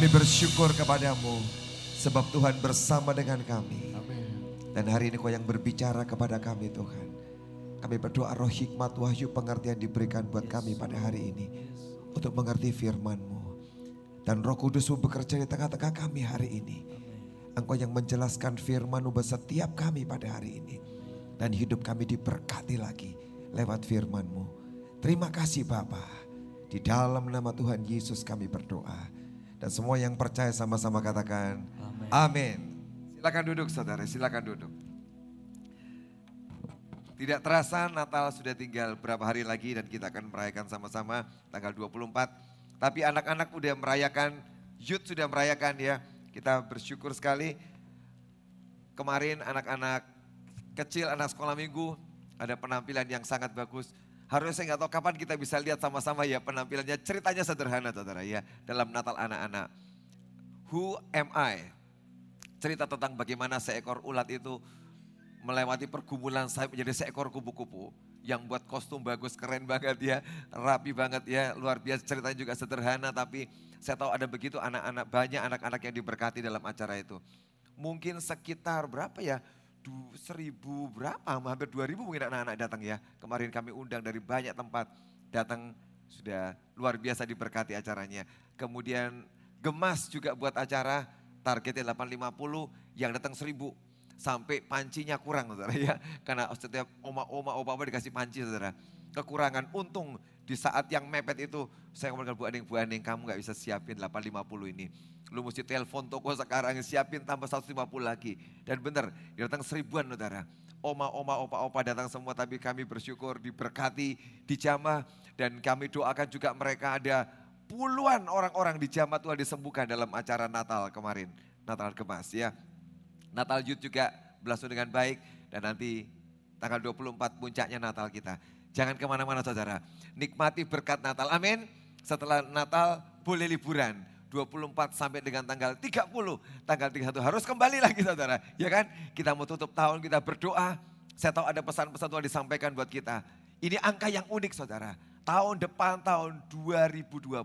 kami bersyukur kepadamu sebab Tuhan bersama dengan kami. Dan hari ini kau yang berbicara kepada kami Tuhan. Kami berdoa roh hikmat wahyu pengertian diberikan buat kami pada hari ini. Untuk mengerti firman-Mu. Dan roh kudusmu bekerja di tengah-tengah kami hari ini. Engkau yang menjelaskan firman-Mu buat setiap kami pada hari ini. Dan hidup kami diberkati lagi lewat firman-Mu. Terima kasih Bapa. Di dalam nama Tuhan Yesus kami berdoa. Dan semua yang percaya sama-sama katakan amin. Silakan duduk saudara, silakan duduk. Tidak terasa Natal sudah tinggal berapa hari lagi dan kita akan merayakan sama-sama tanggal 24. Tapi anak-anak udah merayakan, youth sudah merayakan ya. Kita bersyukur sekali. Kemarin anak-anak kecil, anak sekolah minggu ada penampilan yang sangat bagus. Harusnya saya nggak tahu kapan kita bisa lihat sama-sama ya penampilannya. Ceritanya sederhana saudara ya dalam Natal anak-anak. Who am I? Cerita tentang bagaimana seekor ulat itu melewati pergumulan sayap menjadi seekor kupu-kupu yang buat kostum bagus, keren banget ya, rapi banget ya, luar biasa ceritanya juga sederhana tapi saya tahu ada begitu anak-anak banyak anak-anak yang diberkati dalam acara itu. Mungkin sekitar berapa ya? Du, seribu berapa, hampir dua ribu mungkin anak-anak datang ya. Kemarin kami undang dari banyak tempat datang sudah luar biasa diberkati acaranya. Kemudian Gemas juga buat acara targetnya 850 yang datang seribu sampai pancinya kurang saudara ya. Karena setiap oma-oma, opa-opa dikasih panci saudara. Kekurangan, untung di saat yang mepet itu saya ngomong Bu Aning, Bu Aning kamu gak bisa siapin 850 ini. Lu mesti telepon toko sekarang siapin tambah 150 lagi. Dan benar, datang seribuan saudara. Oma-oma, opa-opa datang semua tapi kami bersyukur diberkati, dijamah. Dan kami doakan juga mereka ada puluhan orang-orang di dijamah Tuhan disembuhkan dalam acara Natal kemarin. Natal Kemas ya. Natal Youth juga berlangsung dengan baik dan nanti tanggal 24 puncaknya Natal kita. Jangan ke mana-mana saudara, nikmati berkat Natal, amin. Setelah Natal boleh liburan, 24 sampai dengan tanggal 30, tanggal 31 harus kembali lagi saudara. Ya kan, kita mau tutup tahun, kita berdoa. Saya tahu ada pesan-pesan Tuhan disampaikan buat kita. Ini angka yang unik saudara. Tahun depan tahun 2020,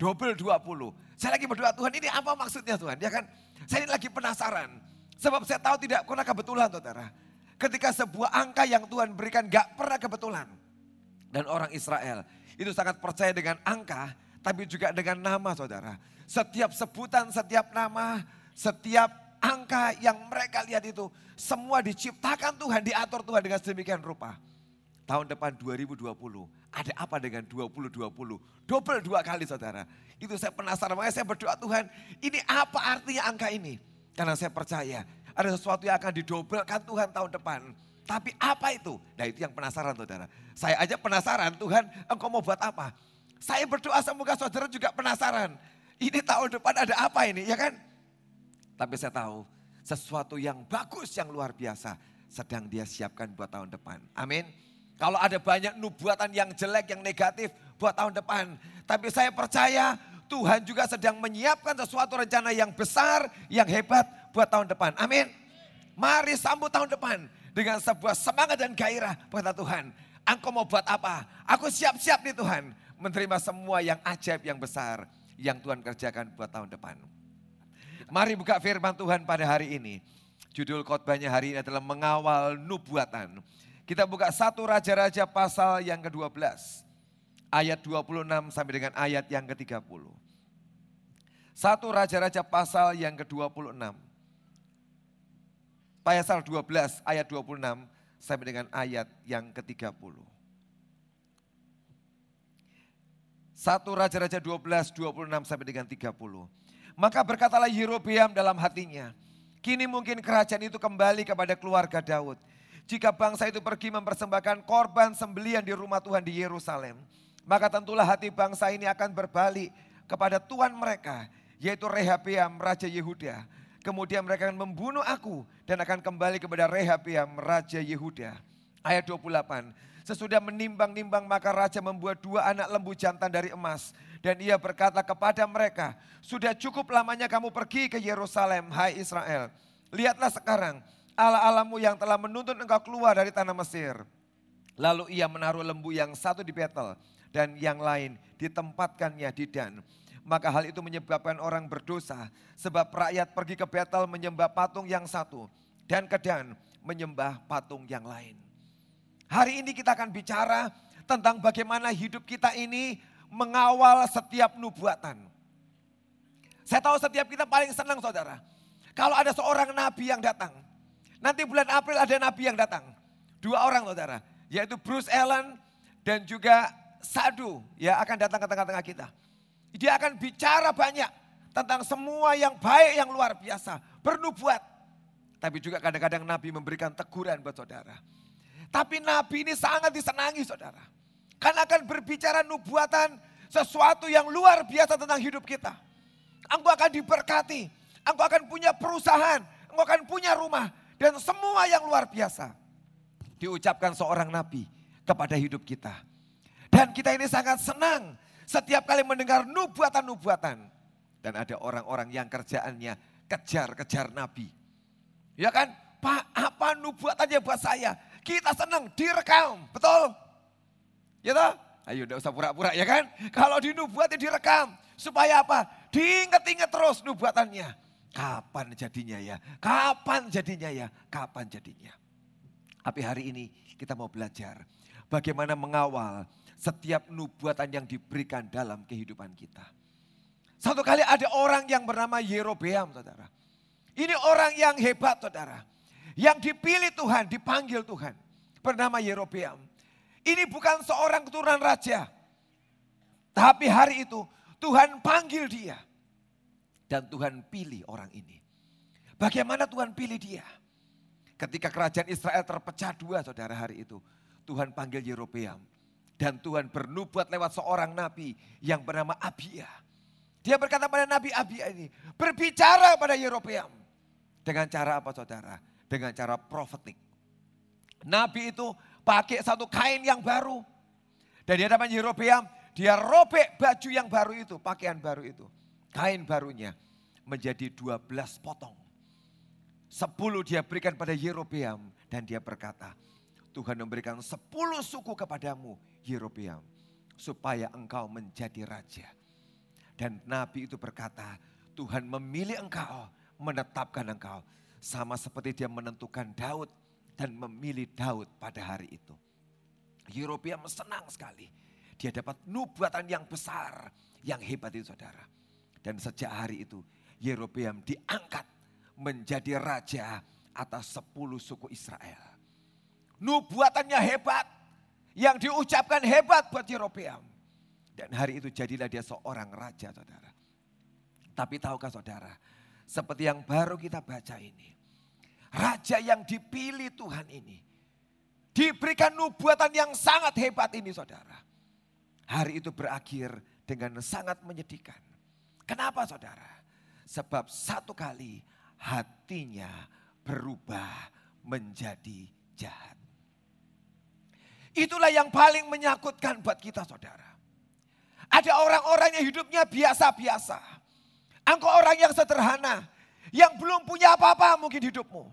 double 20. Saya lagi berdoa Tuhan ini apa maksudnya Tuhan? Ya kan, saya ini lagi penasaran. Sebab saya tahu tidak pernah kebetulan saudara. Ketika sebuah angka yang Tuhan berikan gak pernah kebetulan. Dan orang Israel itu sangat percaya dengan angka tapi juga dengan nama saudara. Setiap sebutan, setiap nama, setiap angka yang mereka lihat itu semua diciptakan Tuhan, diatur Tuhan dengan sedemikian rupa. Tahun depan 2020, ada apa dengan 2020? Double dua kali saudara. Itu saya penasaran, makanya saya berdoa Tuhan, ini apa artinya angka ini? Karena saya percaya ada sesuatu yang akan didobelkan Tuhan tahun depan. Tapi apa itu? Nah itu yang penasaran saudara. Saya aja penasaran Tuhan engkau mau buat apa? Saya berdoa semoga saudara juga penasaran. Ini tahun depan ada apa ini ya kan? Tapi saya tahu sesuatu yang bagus yang luar biasa sedang dia siapkan buat tahun depan. Amin. Kalau ada banyak nubuatan yang jelek, yang negatif buat tahun depan. Tapi saya percaya Tuhan juga sedang menyiapkan sesuatu rencana yang besar, yang hebat buat tahun depan. Amin. Mari sambut tahun depan dengan sebuah semangat dan gairah buat Tuhan. Engkau mau buat apa? Aku siap-siap nih Tuhan. Menerima semua yang ajaib, yang besar. Yang Tuhan kerjakan buat tahun depan. Mari buka firman Tuhan pada hari ini. Judul khotbahnya hari ini adalah mengawal nubuatan. Kita buka satu Raja-Raja pasal yang ke-12 ayat 26 sampai dengan ayat yang ke-30. Satu Raja-Raja pasal yang ke-26. Pasal 12 ayat 26 sampai dengan ayat yang ke-30. Satu Raja-Raja 12, 26 sampai dengan 30. Maka berkatalah Yerobeam dalam hatinya, kini mungkin kerajaan itu kembali kepada keluarga Daud. Jika bangsa itu pergi mempersembahkan korban sembelian di rumah Tuhan di Yerusalem maka tentulah hati bangsa ini akan berbalik kepada Tuhan mereka, yaitu Rehabeam, Raja Yehuda. Kemudian mereka akan membunuh aku dan akan kembali kepada Rehabeam, Raja Yehuda. Ayat 28, sesudah menimbang-nimbang maka raja membuat dua anak lembu jantan dari emas. Dan ia berkata kepada mereka, sudah cukup lamanya kamu pergi ke Yerusalem, hai Israel. Lihatlah sekarang, Allah-Allahmu yang telah menuntun engkau keluar dari tanah Mesir. Lalu ia menaruh lembu yang satu di Betel dan yang lain ditempatkannya di Dan. Maka hal itu menyebabkan orang berdosa. Sebab rakyat pergi ke Betel menyembah patung yang satu dan ke Dan menyembah patung yang lain. Hari ini kita akan bicara tentang bagaimana hidup kita ini mengawal setiap nubuatan. Saya tahu setiap kita paling senang saudara. Kalau ada seorang nabi yang datang. Nanti bulan April ada nabi yang datang. Dua orang saudara. Yaitu Bruce Allen dan juga Sadu ya akan datang ke tengah-tengah kita. Dia akan bicara banyak tentang semua yang baik yang luar biasa. Bernubuat. Tapi juga kadang-kadang Nabi memberikan teguran buat saudara. Tapi Nabi ini sangat disenangi saudara. Karena akan berbicara nubuatan sesuatu yang luar biasa tentang hidup kita. Engkau akan diberkati. Engkau akan punya perusahaan. Engkau akan punya rumah. Dan semua yang luar biasa. Diucapkan seorang Nabi kepada hidup kita. Dan kita ini sangat senang setiap kali mendengar nubuatan-nubuatan. Dan ada orang-orang yang kerjaannya kejar-kejar Nabi. Ya kan? Pak, apa nubuatannya buat saya? Kita senang direkam, betul? Ya toh? Ayo udah usah pura-pura ya kan? Kalau di nubuatnya direkam. Supaya apa? Diinget-inget terus nubuatannya. Kapan jadinya ya? Kapan jadinya ya? Kapan jadinya? Tapi hari ini kita mau belajar bagaimana mengawal setiap nubuatan yang diberikan dalam kehidupan kita. Satu kali ada orang yang bernama Yerobeam, saudara. Ini orang yang hebat, saudara. Yang dipilih Tuhan, dipanggil Tuhan. Bernama Yerobeam. Ini bukan seorang keturunan raja. Tapi hari itu Tuhan panggil dia. Dan Tuhan pilih orang ini. Bagaimana Tuhan pilih dia? Ketika kerajaan Israel terpecah dua saudara hari itu. Tuhan panggil Yerobeam dan Tuhan bernubuat lewat seorang nabi yang bernama Abia. Dia berkata pada Nabi Abia ini, berbicara pada Yerobeam. Dengan cara apa saudara? Dengan cara profetik. Nabi itu pakai satu kain yang baru. Dan dia namanya Yerobeam, dia robek baju yang baru itu, pakaian baru itu. Kain barunya menjadi 12 potong. Sepuluh dia berikan pada Yerobeam dan dia berkata, Tuhan memberikan sepuluh suku kepadamu Yerobeam. Supaya engkau menjadi raja. Dan Nabi itu berkata, Tuhan memilih engkau, menetapkan engkau. Sama seperti dia menentukan Daud dan memilih Daud pada hari itu. Yerobeam senang sekali. Dia dapat nubuatan yang besar, yang hebat itu saudara. Dan sejak hari itu Yerobeam diangkat menjadi raja atas sepuluh suku Israel. Nubuatannya hebat, yang diucapkan hebat buat Yerobeam. Dan hari itu jadilah dia seorang raja saudara. Tapi tahukah saudara, seperti yang baru kita baca ini. Raja yang dipilih Tuhan ini. Diberikan nubuatan yang sangat hebat ini saudara. Hari itu berakhir dengan sangat menyedihkan. Kenapa saudara? Sebab satu kali hatinya berubah menjadi jahat. Itulah yang paling menyakutkan buat kita saudara. Ada orang-orang yang hidupnya biasa-biasa. Engkau orang yang sederhana. Yang belum punya apa-apa mungkin hidupmu.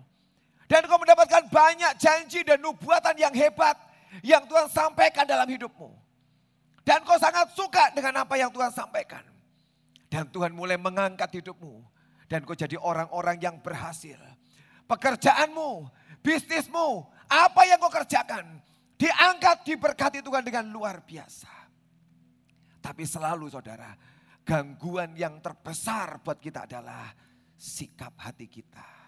Dan kau mendapatkan banyak janji dan nubuatan yang hebat. Yang Tuhan sampaikan dalam hidupmu. Dan kau sangat suka dengan apa yang Tuhan sampaikan. Dan Tuhan mulai mengangkat hidupmu. Dan kau jadi orang-orang yang berhasil. Pekerjaanmu, bisnismu, apa yang kau kerjakan Diangkat, diberkati Tuhan dengan luar biasa. Tapi selalu saudara, gangguan yang terbesar buat kita adalah sikap hati kita.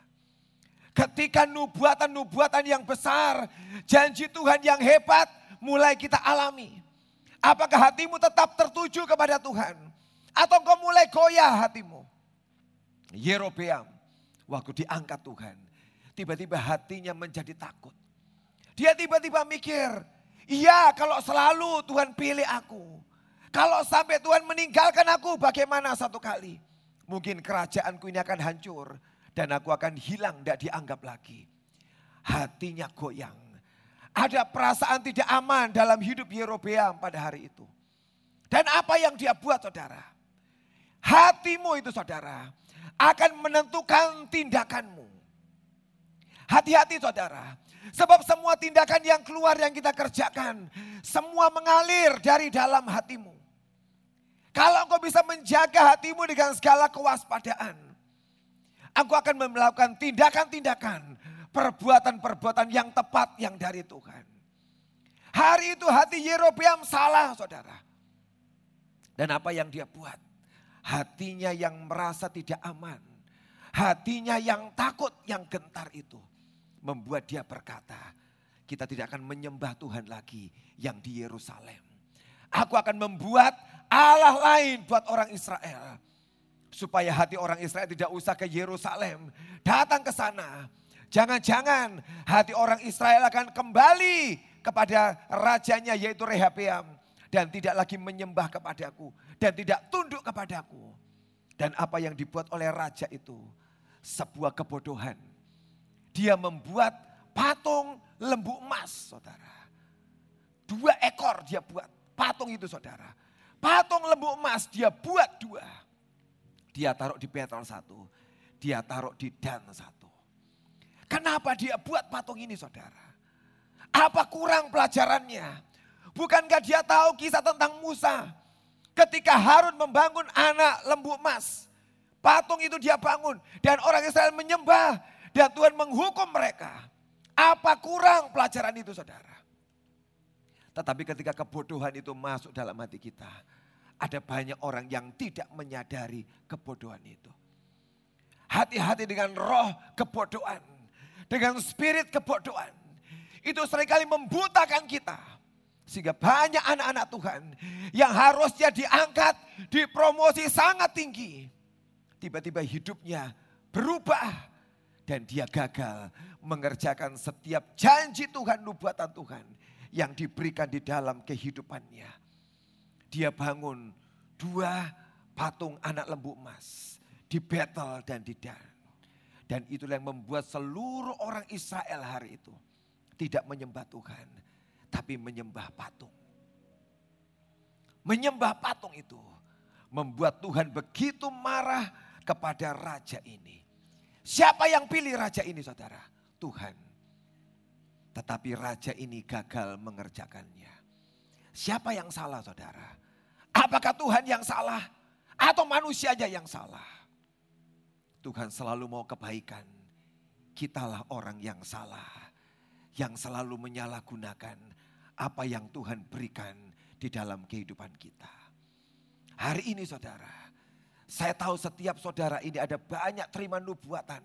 Ketika nubuatan-nubuatan yang besar, janji Tuhan yang hebat mulai kita alami. Apakah hatimu tetap tertuju kepada Tuhan? Atau kau mulai goyah hatimu? Yerobeam, waktu diangkat Tuhan, tiba-tiba hatinya menjadi takut. Dia tiba-tiba mikir, iya kalau selalu Tuhan pilih aku. Kalau sampai Tuhan meninggalkan aku bagaimana satu kali. Mungkin kerajaanku ini akan hancur. Dan aku akan hilang, tidak dianggap lagi. Hatinya goyang. Ada perasaan tidak aman dalam hidup Yerobeam pada hari itu. Dan apa yang dia buat saudara? Hatimu itu saudara akan menentukan tindakanmu. Hati-hati saudara. Sebab semua tindakan yang keluar yang kita kerjakan, semua mengalir dari dalam hatimu. Kalau engkau bisa menjaga hatimu dengan segala kewaspadaan. Engkau akan melakukan tindakan-tindakan, perbuatan-perbuatan yang tepat yang dari Tuhan. Hari itu hati Yerobeam salah saudara. Dan apa yang dia buat? Hatinya yang merasa tidak aman. Hatinya yang takut, yang gentar itu. Membuat dia berkata, kita tidak akan menyembah Tuhan lagi yang di Yerusalem. Aku akan membuat Allah lain buat orang Israel. Supaya hati orang Israel tidak usah ke Yerusalem. Datang ke sana. Jangan-jangan hati orang Israel akan kembali kepada rajanya yaitu Rehabeam dan tidak lagi menyembah kepadaku dan tidak tunduk kepadaku. Dan apa yang dibuat oleh raja itu sebuah kebodohan. Dia membuat patung lembu emas, saudara. Dua ekor dia buat patung itu, saudara. Patung lembu emas dia buat dua. Dia taruh di Petrol satu, dia taruh di Dan satu. Kenapa dia buat patung ini, saudara? Apa kurang pelajarannya? Bukankah dia tahu kisah tentang Musa? Ketika Harun membangun anak lembu emas. Patung itu dia bangun. Dan orang Israel menyembah. Dan Tuhan menghukum mereka. Apa kurang pelajaran itu saudara? Tetapi ketika kebodohan itu masuk dalam hati kita. Ada banyak orang yang tidak menyadari kebodohan itu. Hati-hati dengan roh kebodohan. Dengan spirit kebodohan itu sering kali membutakan kita. Sehingga banyak anak-anak Tuhan yang harusnya diangkat, dipromosi sangat tinggi. Tiba-tiba hidupnya berubah dan dia gagal mengerjakan setiap janji Tuhan, nubuatan Tuhan yang diberikan di dalam kehidupannya. Dia bangun dua patung anak lembu emas di Betel dan di Dan. Dan itulah yang membuat seluruh orang Israel hari itu tidak menyembah Tuhan, tapi menyembah patung. Menyembah patung itu membuat Tuhan begitu marah kepada raja ini. Siapa yang pilih raja ini saudara? Tuhan. Tetapi raja ini gagal mengerjakannya. Siapa yang salah saudara? Apakah Tuhan yang salah? Atau manusianya yang salah? Tuhan selalu mau kebaikan. Kitalah orang yang salah yang selalu menyalahgunakan apa yang Tuhan berikan di dalam kehidupan kita. Hari ini saudara, saya tahu setiap saudara ini ada banyak terima nubuatan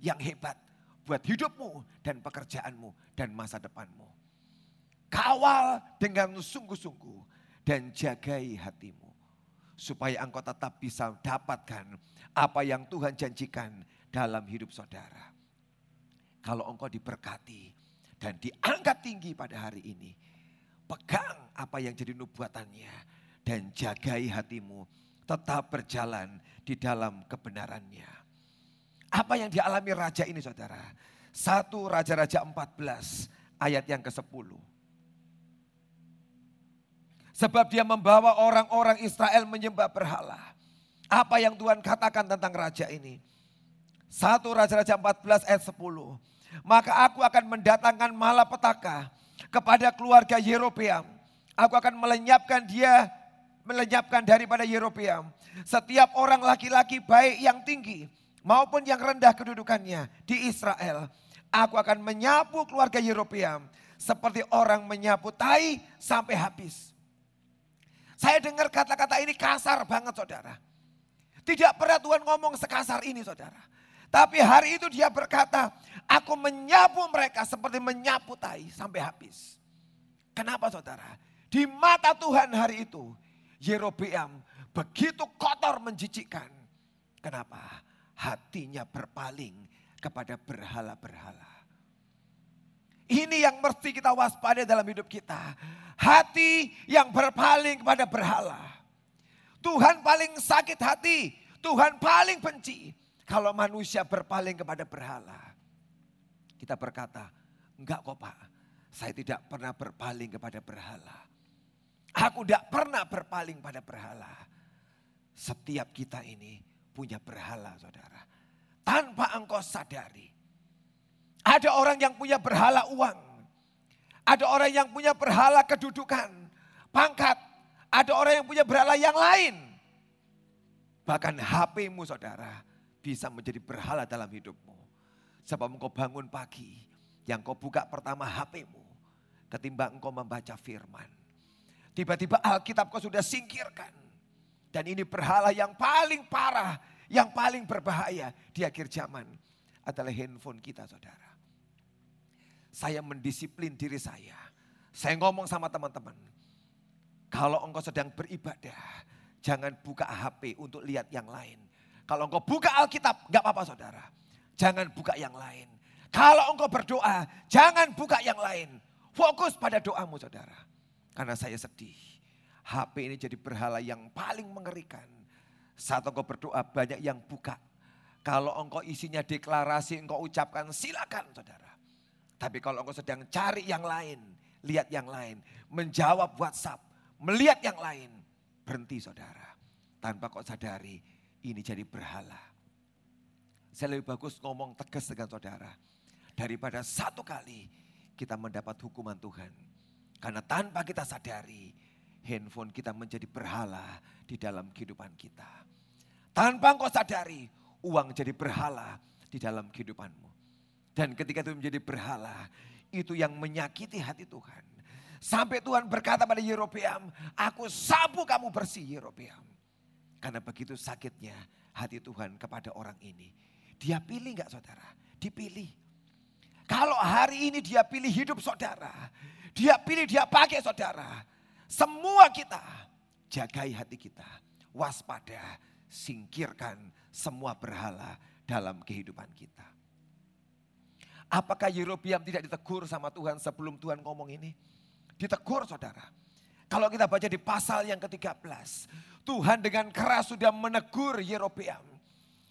yang hebat buat hidupmu dan pekerjaanmu dan masa depanmu. Kawal dengan sungguh-sungguh dan jagai hatimu. Supaya engkau tetap bisa dapatkan apa yang Tuhan janjikan dalam hidup saudara. Kalau engkau diberkati, dan diangkat tinggi pada hari ini. Pegang apa yang jadi nubuatannya dan jagai hatimu tetap berjalan di dalam kebenarannya. Apa yang dialami raja ini saudara? Satu Raja-Raja 14 ayat yang ke-10. Sebab dia membawa orang-orang Israel menyembah berhala. Apa yang Tuhan katakan tentang raja ini? Satu Raja-Raja 14 ayat 10 maka aku akan mendatangkan malapetaka kepada keluarga Yerobeam. Aku akan melenyapkan dia, melenyapkan daripada Yerobeam. Setiap orang laki-laki baik yang tinggi maupun yang rendah kedudukannya di Israel. Aku akan menyapu keluarga Yerobeam seperti orang menyapu tai sampai habis. Saya dengar kata-kata ini kasar banget saudara. Tidak pernah Tuhan ngomong sekasar ini saudara. Tapi hari itu dia berkata, Aku menyapu mereka seperti menyapu tai sampai habis. Kenapa saudara? Di mata Tuhan hari itu, Yerobeam begitu kotor menjijikkan. Kenapa? Hatinya berpaling kepada berhala-berhala. Ini yang mesti kita waspada dalam hidup kita. Hati yang berpaling kepada berhala. Tuhan paling sakit hati. Tuhan paling benci. Kalau manusia berpaling kepada berhala. Kita berkata, enggak kok Pak, saya tidak pernah berpaling kepada berhala. Aku tidak pernah berpaling pada berhala. Setiap kita ini punya berhala saudara. Tanpa engkau sadari. Ada orang yang punya berhala uang. Ada orang yang punya berhala kedudukan, pangkat. Ada orang yang punya berhala yang lain. Bahkan HP-mu saudara bisa menjadi berhala dalam hidupmu. Sebab engkau bangun pagi, yang kau buka pertama HP-mu. Ketimbang engkau membaca firman. Tiba-tiba Alkitab kau sudah singkirkan. Dan ini berhala yang paling parah, yang paling berbahaya di akhir zaman adalah handphone kita saudara. Saya mendisiplin diri saya. Saya ngomong sama teman-teman. Kalau engkau sedang beribadah, jangan buka HP untuk lihat yang lain. Kalau engkau buka Alkitab, gak apa-apa saudara. Jangan buka yang lain. Kalau engkau berdoa, jangan buka yang lain. Fokus pada doamu saudara. Karena saya sedih. HP ini jadi berhala yang paling mengerikan. Saat engkau berdoa banyak yang buka. Kalau engkau isinya deklarasi engkau ucapkan silakan saudara. Tapi kalau engkau sedang cari yang lain, lihat yang lain, menjawab WhatsApp, melihat yang lain, berhenti saudara. Tanpa kau sadari ini jadi berhala. Saya lebih bagus ngomong tegas dengan saudara. Daripada satu kali kita mendapat hukuman Tuhan. Karena tanpa kita sadari, handphone kita menjadi berhala di dalam kehidupan kita. Tanpa engkau sadari, uang jadi berhala di dalam kehidupanmu. Dan ketika itu menjadi berhala, itu yang menyakiti hati Tuhan. Sampai Tuhan berkata pada Yerobeam, aku sapu kamu bersih Yerobeam. Karena begitu sakitnya hati Tuhan kepada orang ini. Dia pilih nggak saudara? Dipilih. Kalau hari ini dia pilih hidup saudara. Dia pilih dia pakai saudara. Semua kita jagai hati kita. Waspada, singkirkan semua berhala dalam kehidupan kita. Apakah Yerobiam tidak ditegur sama Tuhan sebelum Tuhan ngomong ini? Ditegur saudara. Kalau kita baca di pasal yang ke-13. Tuhan dengan keras sudah menegur Yerobiam.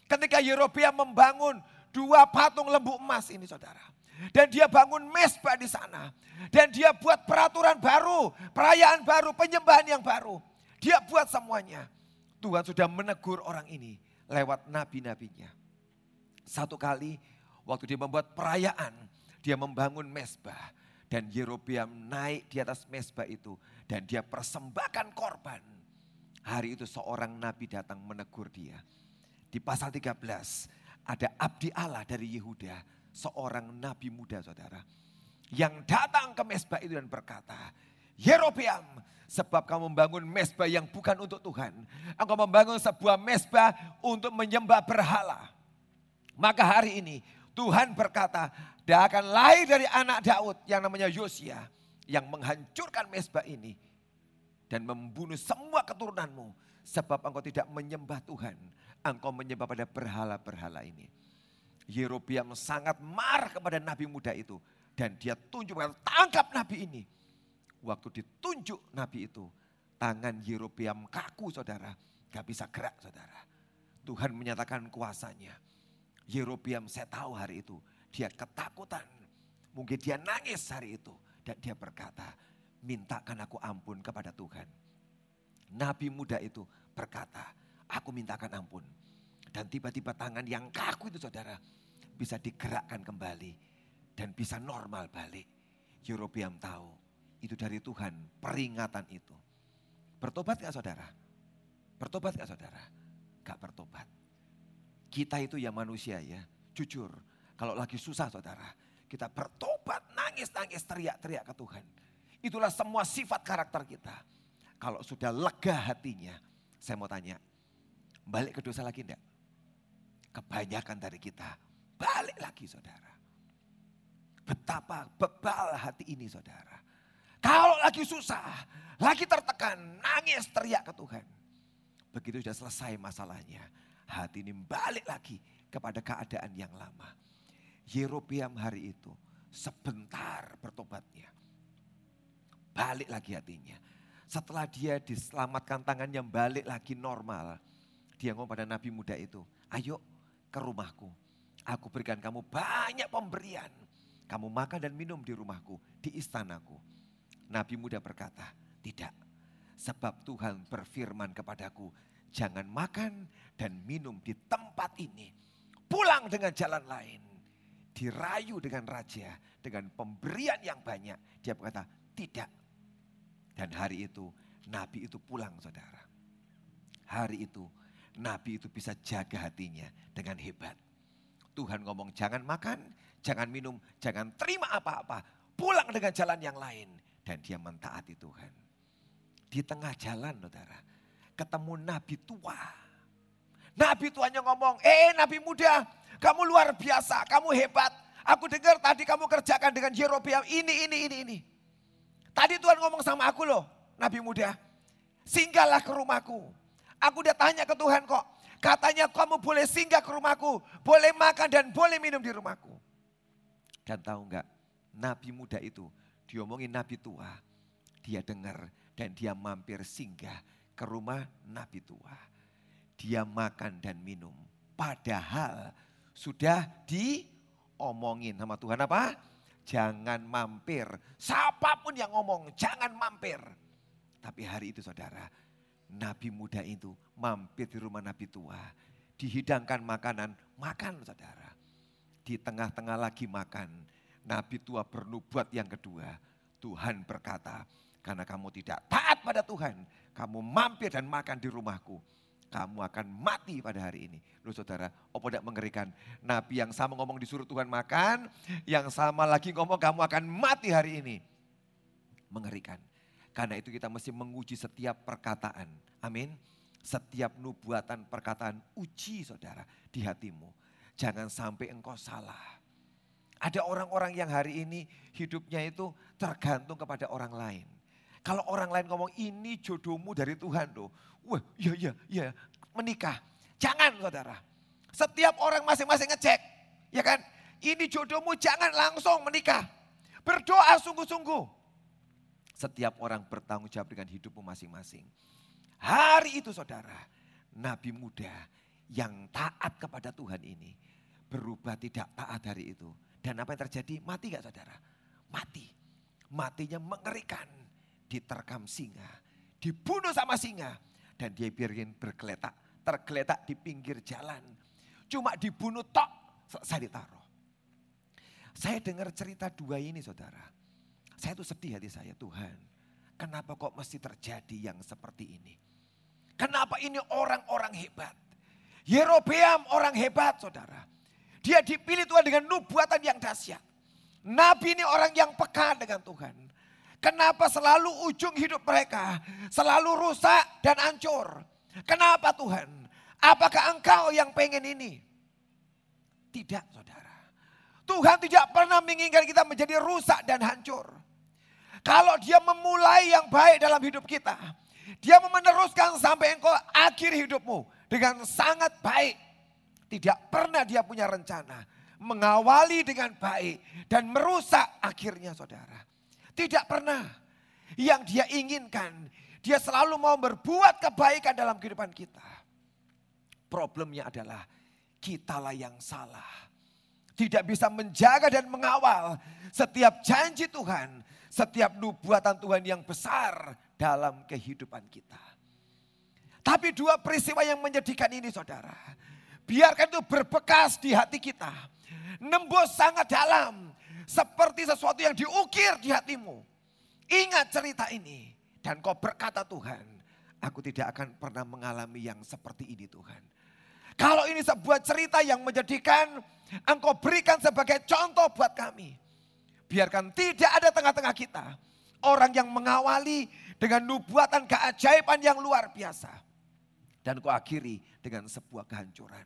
Ketika Yerobiam membangun dua patung lembu emas ini saudara. Dan dia bangun mesbah di sana. Dan dia buat peraturan baru, perayaan baru, penyembahan yang baru. Dia buat semuanya. Tuhan sudah menegur orang ini lewat nabi-nabinya. Satu kali waktu dia membuat perayaan, dia membangun mesbah. Dan Yerobeam naik di atas mesbah itu dan dia persembahkan korban. Hari itu seorang nabi datang menegur dia. Di pasal 13 ada abdi Allah dari Yehuda, seorang nabi muda saudara. Yang datang ke mesbah itu dan berkata, Yerobeam, sebab kamu membangun mesbah yang bukan untuk Tuhan. Engkau membangun sebuah mesbah untuk menyembah berhala. Maka hari ini Tuhan berkata, dia akan lahir dari anak Daud yang namanya Yosia. Yang menghancurkan mesbah ini. Dan membunuh semua keturunanmu. Sebab engkau tidak menyembah Tuhan. Engkau menyembah pada berhala-berhala ini. Yerobiam sangat marah kepada nabi muda itu. Dan dia tunjuk, tangkap nabi ini. Waktu ditunjuk nabi itu, tangan Yerobiam kaku saudara. Gak bisa gerak saudara. Tuhan menyatakan kuasanya Yerobiam saya tahu hari itu. Dia ketakutan. Mungkin dia nangis hari itu. Dan dia berkata, mintakan aku ampun kepada Tuhan. Nabi muda itu berkata, aku mintakan ampun. Dan tiba-tiba tangan yang kaku itu saudara, bisa digerakkan kembali. Dan bisa normal balik. Yerobiam tahu, itu dari Tuhan, peringatan itu. Bertobat gak saudara? Bertobat gak saudara? Gak bertobat. Kita itu ya manusia ya, jujur. Kalau lagi susah saudara, kita bertobat, nangis-nangis, teriak-teriak ke Tuhan. Itulah semua sifat karakter kita. Kalau sudah lega hatinya, saya mau tanya, balik ke dosa lagi enggak? Kebanyakan dari kita balik lagi saudara. Betapa bebal hati ini saudara. Kalau lagi susah, lagi tertekan, nangis teriak ke Tuhan. Begitu sudah selesai masalahnya, hati ini balik lagi kepada keadaan yang lama. Yerobeam hari itu sebentar bertobatnya. Balik lagi hatinya. Setelah dia diselamatkan tangannya balik lagi normal. Dia ngomong pada nabi muda itu, ayo ke rumahku. Aku berikan kamu banyak pemberian. Kamu makan dan minum di rumahku, di istanaku. Nabi muda berkata, tidak. Sebab Tuhan berfirman kepadaku, jangan makan dan minum di tempat ini. Pulang dengan jalan lain. Dirayu dengan raja, dengan pemberian yang banyak. Dia berkata, tidak. Dan hari itu, Nabi itu pulang saudara. Hari itu, nabi itu bisa jaga hatinya dengan hebat. Tuhan ngomong jangan makan, jangan minum, jangan terima apa-apa. Pulang dengan jalan yang lain. Dan dia mentaati Tuhan. Di tengah jalan saudara, ketemu nabi tua. Nabi tuanya ngomong, eh nabi muda, kamu luar biasa, kamu hebat. Aku dengar tadi kamu kerjakan dengan Yerobeam ini, ini, ini, ini. Tadi Tuhan ngomong sama aku loh, Nabi muda. Singgahlah ke rumahku. Aku udah tanya ke Tuhan kok. Katanya kamu boleh singgah ke rumahku. Boleh makan dan boleh minum di rumahku. Dan tahu enggak, Nabi muda itu diomongin Nabi tua. Dia dengar dan dia mampir singgah ke rumah Nabi tua. Dia makan dan minum. Padahal sudah diomongin sama Tuhan apa? Jangan mampir. Siapa pun yang ngomong, jangan mampir. Tapi hari itu saudara, Nabi muda itu mampir di rumah Nabi tua. Dihidangkan makanan, makan saudara. Di tengah-tengah lagi makan, Nabi tua bernubuat yang kedua. Tuhan berkata, karena kamu tidak taat pada Tuhan, kamu mampir dan makan di rumahku kamu akan mati pada hari ini. Loh saudara, apa tidak mengerikan? Nabi yang sama ngomong disuruh Tuhan makan, yang sama lagi ngomong kamu akan mati hari ini. Mengerikan. Karena itu kita mesti menguji setiap perkataan. Amin. Setiap nubuatan perkataan uji saudara di hatimu. Jangan sampai engkau salah. Ada orang-orang yang hari ini hidupnya itu tergantung kepada orang lain. Kalau orang lain ngomong ini jodohmu dari Tuhan loh. Wah iya iya iya menikah. Jangan saudara. Setiap orang masing-masing ngecek. Ya kan. Ini jodohmu jangan langsung menikah. Berdoa sungguh-sungguh. Setiap orang bertanggung jawab dengan hidupmu masing-masing. Hari itu saudara. Nabi muda yang taat kepada Tuhan ini. Berubah tidak taat hari itu. Dan apa yang terjadi? Mati gak saudara? Mati. Matinya mengerikan. Diterkam singa. Dibunuh sama singa dan dia biarin bergeletak, tergeletak di pinggir jalan. Cuma dibunuh tok, saya ditaruh. Saya dengar cerita dua ini saudara. Saya tuh sedih hati saya, Tuhan. Kenapa kok mesti terjadi yang seperti ini? Kenapa ini orang-orang hebat? Yerobeam orang hebat saudara. Dia dipilih Tuhan dengan nubuatan yang dahsyat. Nabi ini orang yang peka dengan Tuhan. Kenapa selalu ujung hidup mereka selalu rusak dan hancur? Kenapa Tuhan? Apakah engkau yang pengen ini? Tidak saudara. Tuhan tidak pernah menginginkan kita menjadi rusak dan hancur. Kalau dia memulai yang baik dalam hidup kita. Dia meneruskan sampai engkau akhir hidupmu dengan sangat baik. Tidak pernah dia punya rencana mengawali dengan baik dan merusak akhirnya saudara. Tidak pernah. Yang dia inginkan, dia selalu mau berbuat kebaikan dalam kehidupan kita. Problemnya adalah kitalah yang salah. Tidak bisa menjaga dan mengawal setiap janji Tuhan, setiap nubuatan Tuhan yang besar dalam kehidupan kita. Tapi dua peristiwa yang menyedihkan ini saudara. Biarkan itu berbekas di hati kita. Nembus sangat dalam seperti sesuatu yang diukir di hatimu. Ingat cerita ini. Dan kau berkata Tuhan, aku tidak akan pernah mengalami yang seperti ini Tuhan. Kalau ini sebuah cerita yang menjadikan engkau berikan sebagai contoh buat kami. Biarkan tidak ada tengah-tengah kita. Orang yang mengawali dengan nubuatan keajaiban yang luar biasa. Dan kau akhiri dengan sebuah kehancuran.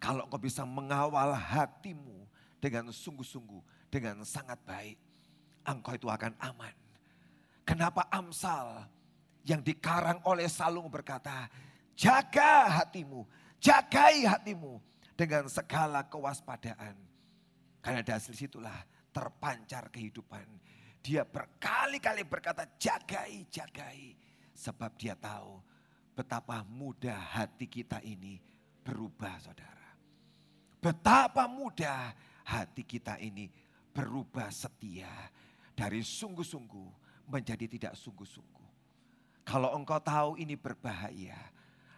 Kalau kau bisa mengawal hatimu dengan sungguh-sungguh, dengan sangat baik, engkau itu akan aman. Kenapa Amsal yang dikarang oleh Salung berkata, jaga hatimu, jagai hatimu dengan segala kewaspadaan. Karena dari situlah terpancar kehidupan. Dia berkali-kali berkata jagai, jagai. Sebab dia tahu betapa mudah hati kita ini berubah saudara. Betapa mudah hati kita ini berubah setia dari sungguh-sungguh menjadi tidak sungguh-sungguh. Kalau engkau tahu ini berbahaya,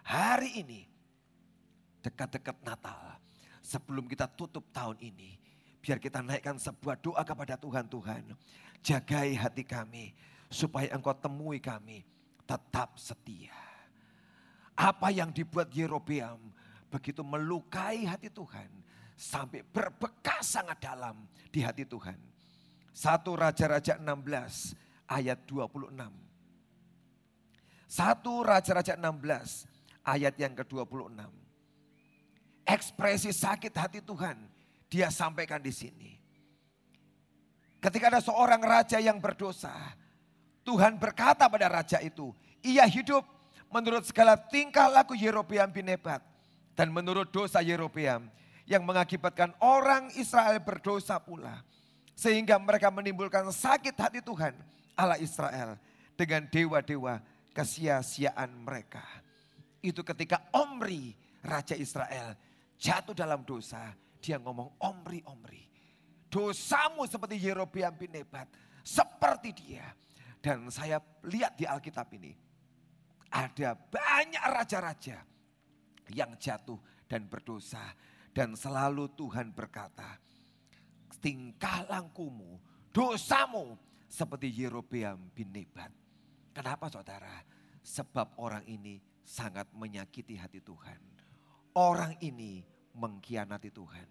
hari ini dekat-dekat Natal, sebelum kita tutup tahun ini, biar kita naikkan sebuah doa kepada Tuhan, Tuhan, jagai hati kami supaya engkau temui kami tetap setia. Apa yang dibuat Yerobeam begitu melukai hati Tuhan. Sampai berbekas sangat dalam di hati Tuhan. Satu Raja-Raja 16 ayat 26. Satu Raja-Raja 16 ayat yang ke-26. Ekspresi sakit hati Tuhan dia sampaikan di sini. Ketika ada seorang raja yang berdosa, Tuhan berkata pada raja itu, ia hidup menurut segala tingkah laku Yerobeam bin Nebat dan menurut dosa Yerobeam yang mengakibatkan orang Israel berdosa pula. Sehingga mereka menimbulkan sakit hati Tuhan Allah Israel dengan dewa-dewa kesia-siaan mereka. Itu ketika Omri, Raja Israel, jatuh dalam dosa. Dia ngomong Omri, Omri. Dosamu seperti Yerobeam bin Nebat. Seperti dia. Dan saya lihat di Alkitab ini. Ada banyak raja-raja yang jatuh dan berdosa. Dan selalu Tuhan berkata, tingkah langkumu, dosamu seperti Yerobeam bin Nebat. Kenapa saudara? Sebab orang ini sangat menyakiti hati Tuhan. Orang ini mengkhianati Tuhan.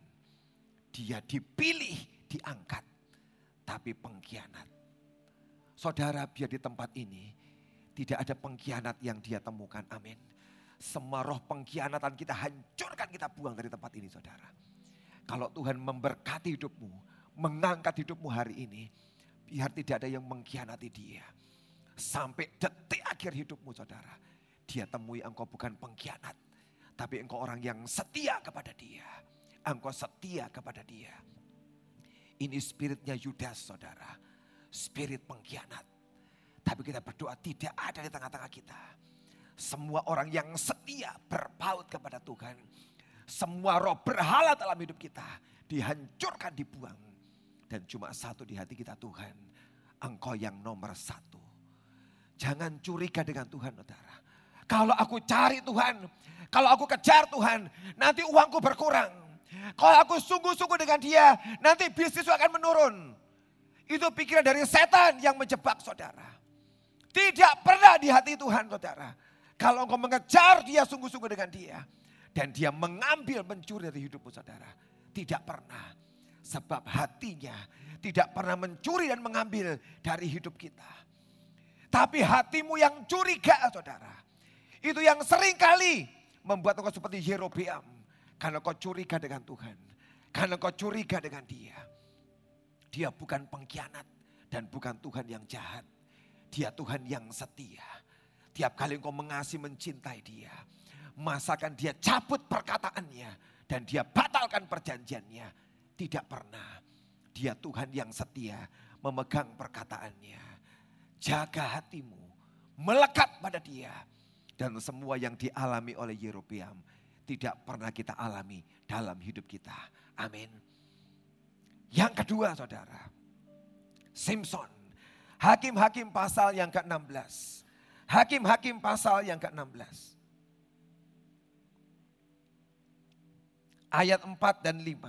Dia dipilih, diangkat, tapi pengkhianat. Saudara biar di tempat ini tidak ada pengkhianat yang dia temukan. Amin. Semua roh pengkhianatan kita hancurkan, kita buang dari tempat ini saudara. Kalau Tuhan memberkati hidupmu, mengangkat hidupmu hari ini, biar tidak ada yang mengkhianati dia. Sampai detik akhir hidupmu saudara. Dia temui engkau bukan pengkhianat. Tapi engkau orang yang setia kepada dia. Engkau setia kepada dia. Ini spiritnya Yudas saudara. Spirit pengkhianat. Tapi kita berdoa tidak ada di tengah-tengah kita. Semua orang yang setia berpaut kepada Tuhan semua roh berhala dalam hidup kita dihancurkan, dibuang. Dan cuma satu di hati kita Tuhan. Engkau yang nomor satu. Jangan curiga dengan Tuhan saudara. Kalau aku cari Tuhan, kalau aku kejar Tuhan, nanti uangku berkurang. Kalau aku sungguh-sungguh dengan dia, nanti bisnisku akan menurun. Itu pikiran dari setan yang menjebak saudara. Tidak pernah di hati Tuhan saudara. Kalau engkau mengejar dia sungguh-sungguh dengan dia. Dan dia mengambil mencuri dari hidupmu saudara. Tidak pernah. Sebab hatinya tidak pernah mencuri dan mengambil dari hidup kita. Tapi hatimu yang curiga saudara. Itu yang sering kali membuat engkau seperti Yerobeam. Karena kau curiga dengan Tuhan. Karena kau curiga dengan dia. Dia bukan pengkhianat dan bukan Tuhan yang jahat. Dia Tuhan yang setia. Tiap kali engkau mengasihi mencintai dia masakan dia cabut perkataannya dan dia batalkan perjanjiannya. Tidak pernah. Dia Tuhan yang setia memegang perkataannya. Jaga hatimu, melekat pada dia. Dan semua yang dialami oleh Yerobeam tidak pernah kita alami dalam hidup kita. Amin. Yang kedua saudara, Simpson. Hakim-hakim pasal yang ke-16. Hakim-hakim pasal yang ke-16. ayat 4 dan 5.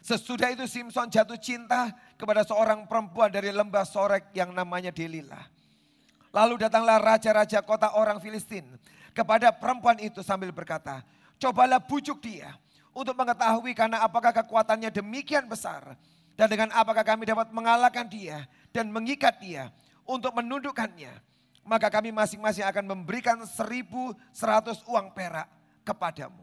Sesudah itu Simpson jatuh cinta kepada seorang perempuan dari lembah Sorek yang namanya Delilah. Lalu datanglah raja-raja kota orang Filistin kepada perempuan itu sambil berkata, cobalah bujuk dia untuk mengetahui karena apakah kekuatannya demikian besar. Dan dengan apakah kami dapat mengalahkan dia dan mengikat dia untuk menundukkannya maka kami masing-masing akan memberikan seribu seratus uang perak kepadamu.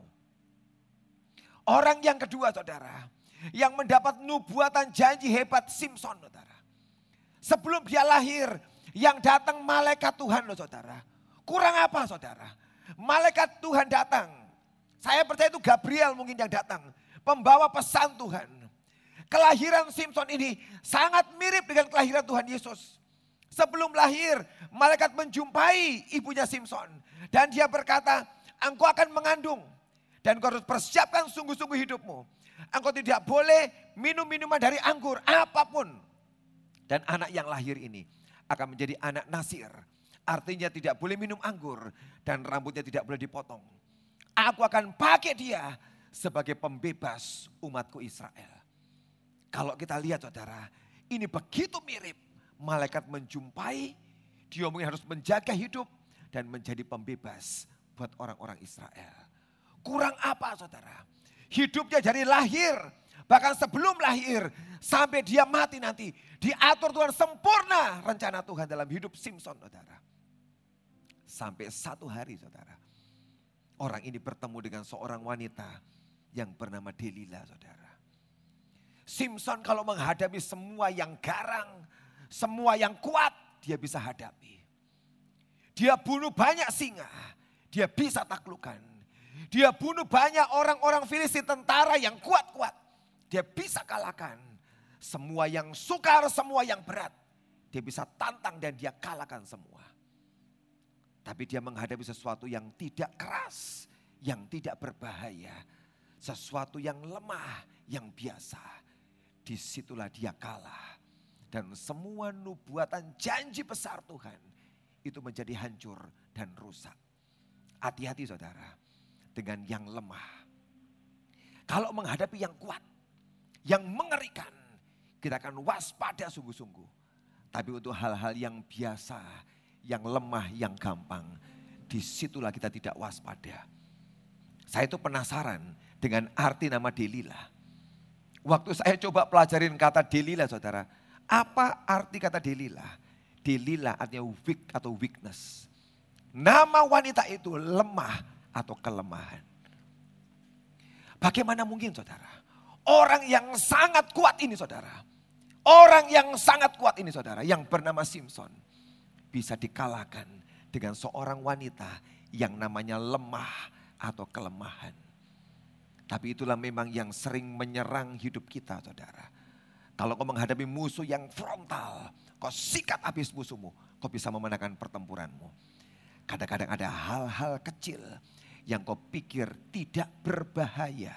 Orang yang kedua saudara, yang mendapat nubuatan janji hebat Simpson saudara. Sebelum dia lahir, yang datang malaikat Tuhan loh saudara. Kurang apa saudara? Malaikat Tuhan datang. Saya percaya itu Gabriel mungkin yang datang. Pembawa pesan Tuhan. Kelahiran Simpson ini sangat mirip dengan kelahiran Tuhan Yesus. Sebelum lahir, malaikat menjumpai ibunya Simpson. Dan dia berkata, engkau akan mengandung. Dan kau harus persiapkan sungguh-sungguh hidupmu. Engkau tidak boleh minum minuman dari anggur, apa pun. Dan anak yang lahir ini akan menjadi anak nasir. Artinya tidak boleh minum anggur dan rambutnya tidak boleh dipotong. Aku akan pakai dia sebagai pembebas umatku Israel. Kalau kita lihat saudara, ini begitu mirip malaikat menjumpai Dia mungkin harus menjaga hidup dan menjadi pembebas buat orang-orang Israel. Kurang apa saudara? Hidupnya dari lahir, bahkan sebelum lahir, sampai dia mati nanti. Diatur Tuhan sempurna rencana Tuhan dalam hidup Simpson saudara. Sampai satu hari saudara. Orang ini bertemu dengan seorang wanita yang bernama Delila saudara. Simpson kalau menghadapi semua yang garang, semua yang kuat, dia bisa hadapi. Dia bunuh banyak singa, dia bisa taklukkan. Dia bunuh banyak orang-orang Filistin tentara yang kuat-kuat. Dia bisa kalahkan. Semua yang sukar, semua yang berat. Dia bisa tantang dan dia kalahkan semua. Tapi dia menghadapi sesuatu yang tidak keras, yang tidak berbahaya. Sesuatu yang lemah, yang biasa. Di situlah dia kalah. Dan semua nubuatan janji besar Tuhan itu menjadi hancur dan rusak. Hati-hati saudara dengan yang lemah. Kalau menghadapi yang kuat, yang mengerikan, kita akan waspada sungguh-sungguh. Tapi untuk hal-hal yang biasa, yang lemah, yang gampang, di situlah kita tidak waspada. Saya itu penasaran dengan arti nama Delila. Waktu saya coba pelajarin kata Delila saudara, apa arti kata Delila? Delila artinya weak atau weakness. Nama wanita itu lemah atau kelemahan. Bagaimana mungkin saudara? Orang yang sangat kuat ini saudara. Orang yang sangat kuat ini saudara. Yang bernama Simpson. Bisa dikalahkan dengan seorang wanita yang namanya lemah atau kelemahan. Tapi itulah memang yang sering menyerang hidup kita saudara. Kalau kau menghadapi musuh yang frontal, kau sikat habis musuhmu, kau bisa memenangkan pertempuranmu. Kadang-kadang ada hal-hal kecil yang kau pikir tidak berbahaya.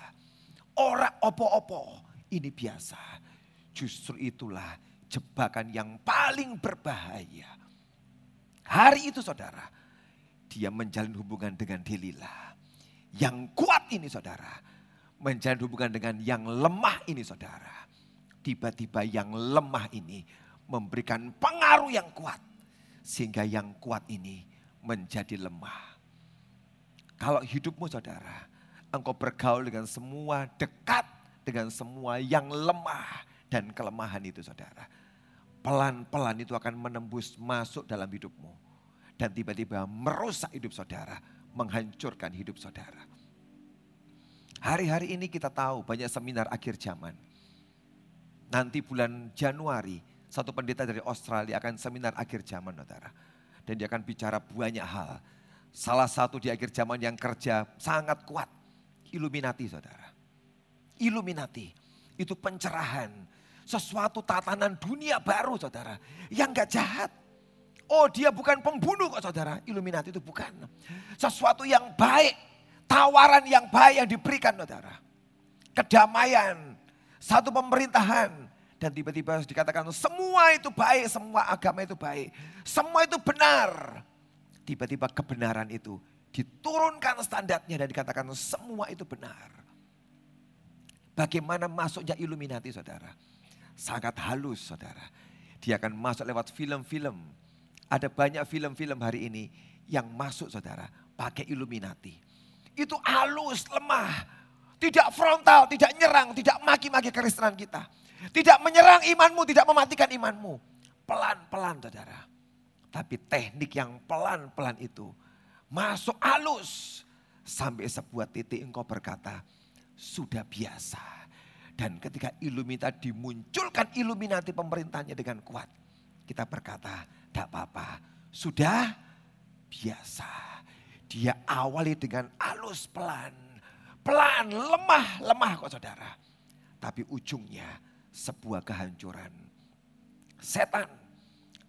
Orang opo-opo ini biasa. Justru itulah jebakan yang paling berbahaya. Hari itu saudara, dia menjalin hubungan dengan Delila. Yang kuat ini saudara, menjalin hubungan dengan yang lemah ini saudara. Tiba-tiba yang lemah ini memberikan pengaruh yang kuat. Sehingga yang kuat ini menjadi lemah. Kalau hidupmu saudara, engkau bergaul dengan semua dekat dengan semua yang lemah dan kelemahan itu saudara. Pelan-pelan itu akan menembus masuk dalam hidupmu. Dan tiba-tiba merusak hidup saudara, menghancurkan hidup saudara. Hari-hari ini kita tahu banyak seminar akhir zaman. Nanti bulan Januari, satu pendeta dari Australia akan seminar akhir zaman saudara. Dan dia akan bicara banyak hal Salah satu di akhir zaman yang kerja sangat kuat. Illuminati saudara. Illuminati. Itu pencerahan. Sesuatu tatanan dunia baru saudara. Yang gak jahat. Oh dia bukan pembunuh kok saudara. Illuminati itu bukan. Sesuatu yang baik. Tawaran yang baik yang diberikan saudara. Kedamaian. Satu pemerintahan. Dan tiba-tiba dikatakan semua itu baik, semua agama itu baik. Semua itu benar tiba-tiba kebenaran itu diturunkan standarnya dan dikatakan semua itu benar. Bagaimana masuknya Illuminati saudara? Sangat halus saudara. Dia akan masuk lewat film-film. Ada banyak film-film hari ini yang masuk saudara pakai Illuminati. Itu halus, lemah. Tidak frontal, tidak nyerang, tidak maki-maki keristenan kita. Tidak menyerang imanmu, tidak mematikan imanmu. Pelan-pelan saudara. Tapi teknik yang pelan-pelan itu masuk halus. Sampai sebuah titik engkau berkata, sudah biasa. Dan ketika Illuminati dimunculkan Illuminati pemerintahnya dengan kuat. Kita berkata, tidak apa-apa, sudah biasa. Dia awali dengan halus pelan. Pelan, lemah, lemah kok saudara. Tapi ujungnya sebuah kehancuran. Setan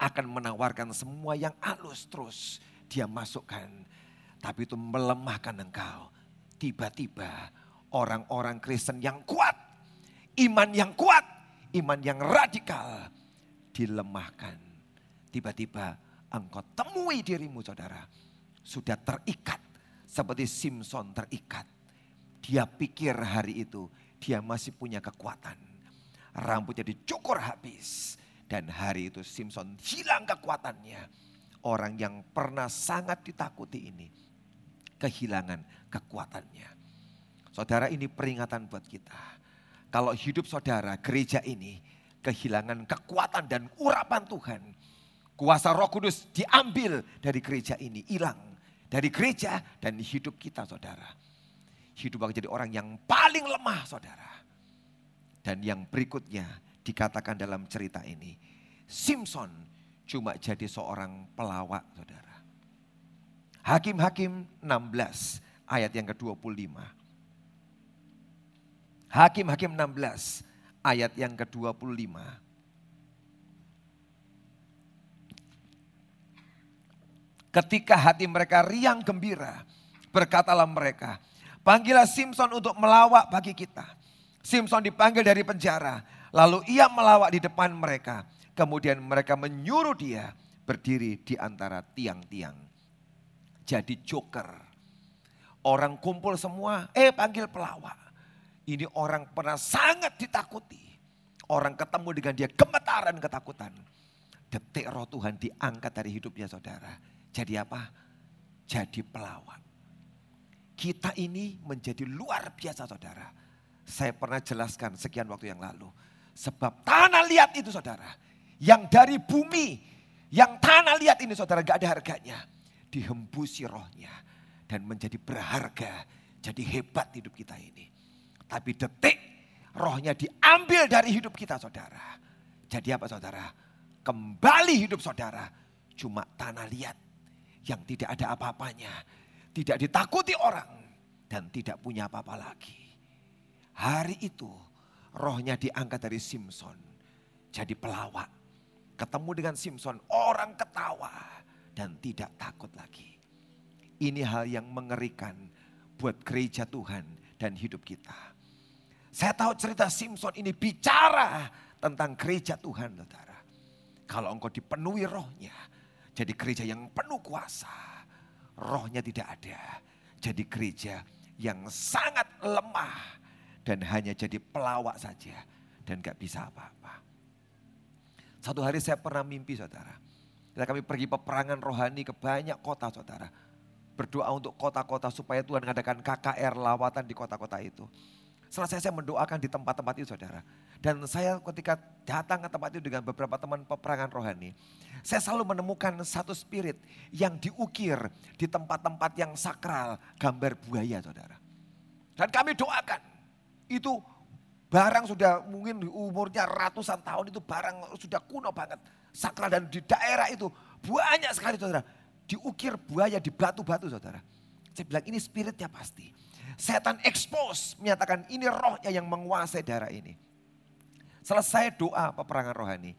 akan menawarkan semua yang halus terus dia masukkan. Tapi itu melemahkan engkau. Tiba-tiba orang-orang Kristen yang kuat, iman yang kuat, iman yang radikal dilemahkan. Tiba-tiba engkau temui dirimu saudara. Sudah terikat seperti Simpson terikat. Dia pikir hari itu dia masih punya kekuatan. Rambutnya dicukur habis dan hari itu Simpson hilang kekuatannya. orang yang pernah sangat ditakuti ini kehilangan kekuatannya. Saudara ini peringatan buat kita. Kalau hidup saudara gereja ini kehilangan kekuatan dan urapan Tuhan. Kuasa roh kudus diambil dari gereja ini, hilang. Dari gereja dan hidup kita saudara. Hidup akan jadi orang yang paling lemah saudara. Dan yang berikutnya dikatakan dalam cerita ini. Simpson cuma jadi seorang pelawak saudara. Hakim-hakim 16 ayat yang ke-25. Hakim-hakim 16 ayat yang ke-25. Ketika hati mereka riang gembira, berkatalah mereka, panggillah Simpson untuk melawak bagi kita. Simpson dipanggil dari penjara, lalu ia melawak di depan mereka. Kemudian mereka menyuruh dia berdiri di antara tiang-tiang. Jadi joker. Orang kumpul semua, eh panggil pelawak. Ini orang pernah sangat ditakuti. Orang ketemu dengan dia gemetaran ketakutan. Detik roh Tuhan diangkat dari hidupnya saudara. Jadi apa? Jadi pelawak. Kita ini menjadi luar biasa saudara. Saya pernah jelaskan sekian waktu yang lalu. Sebab tanah liat itu saudara. Yang dari bumi. Yang tanah liat ini saudara gak ada harganya. Dihembusi rohnya. Dan menjadi berharga. Jadi hebat hidup kita ini. Tapi detik rohnya diambil dari hidup kita saudara. Jadi apa saudara? Kembali hidup saudara cuma tanah liat yang tidak ada apa-apanya. Tidak ditakuti orang dan tidak punya apa-apa lagi. Hari itu rohnya diangkat dari Simpson. Jadi pelawak. Ketemu dengan Simpson orang ketawa dan tidak takut lagi. Ini hal yang mengerikan buat gereja Tuhan dan hidup kita. Saya tahu cerita Simpson ini bicara tentang gereja Tuhan saudara. Kalau engkau dipenuhi rohnya, jadi gereja yang penuh kuasa. Rohnya tidak ada, jadi gereja yang sangat lemah dan hanya jadi pelawak saja dan gak bisa apa-apa. Satu hari saya pernah mimpi saudara. Kita kami pergi peperangan rohani ke banyak kota saudara. Berdoa untuk kota-kota supaya Tuhan mengadakan KKR lawatan di kota-kota itu. Selesai saya mendoakan di tempat-tempat itu saudara. Dan saya ketika datang ke tempat itu dengan beberapa teman peperangan rohani. Saya selalu menemukan satu spirit yang diukir di tempat-tempat yang sakral. Gambar buaya saudara. Dan kami doakan. Itu barang sudah mungkin umurnya ratusan tahun itu barang sudah kuno banget. Sakral dan di daerah itu banyak sekali saudara. Diukir buaya di batu-batu saudara. Saya bilang ini spiritnya pasti. Setan expose menyatakan ini rohnya yang menguasai daerah ini. Selesai doa peperangan rohani.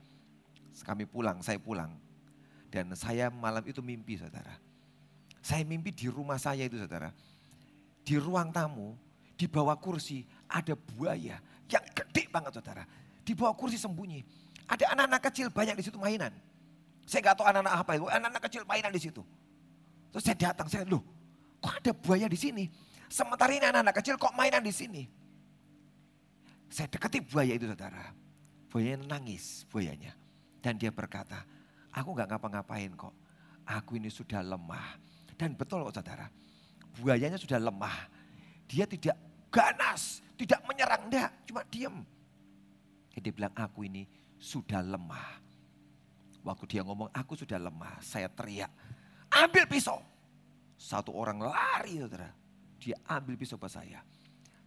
Kami pulang, saya pulang. Dan saya malam itu mimpi saudara. Saya mimpi di rumah saya itu saudara. Di ruang tamu, di bawah kursi ada buaya yang gede banget saudara. Di bawah kursi sembunyi. Ada anak-anak kecil banyak di situ mainan. Saya gak tahu anak-anak apa itu, anak-anak kecil mainan di situ. Terus saya datang, saya loh kok ada buaya di sini? Sementara ini anak-anak kecil kok mainan di sini. Saya dekati buaya itu saudara. Buayanya nangis buayanya. Dan dia berkata, aku gak ngapa-ngapain kok. Aku ini sudah lemah. Dan betul kok saudara. Buayanya sudah lemah. Dia tidak ganas, tidak menyerang. Enggak, cuma diam. Dia bilang aku ini sudah lemah. Waktu dia ngomong aku sudah lemah, saya teriak. Ambil pisau. Satu orang lari saudara dia ambil pisau ke saya.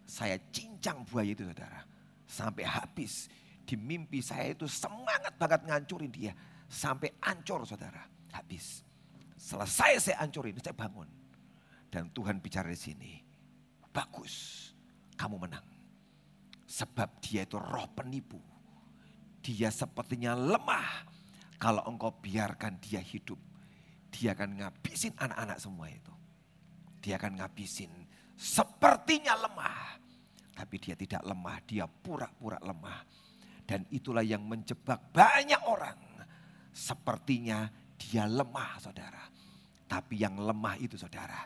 Saya cincang buaya itu saudara. Sampai habis. Di mimpi saya itu semangat banget ngancurin dia. Sampai ancur saudara. Habis. Selesai saya ancurin, saya bangun. Dan Tuhan bicara di sini. Bagus, kamu menang. Sebab dia itu roh penipu. Dia sepertinya lemah. Kalau engkau biarkan dia hidup. Dia akan ngabisin anak-anak semua itu. Dia akan ngabisin sepertinya lemah. Tapi dia tidak lemah, dia pura-pura lemah. Dan itulah yang menjebak banyak orang. Sepertinya dia lemah saudara. Tapi yang lemah itu saudara,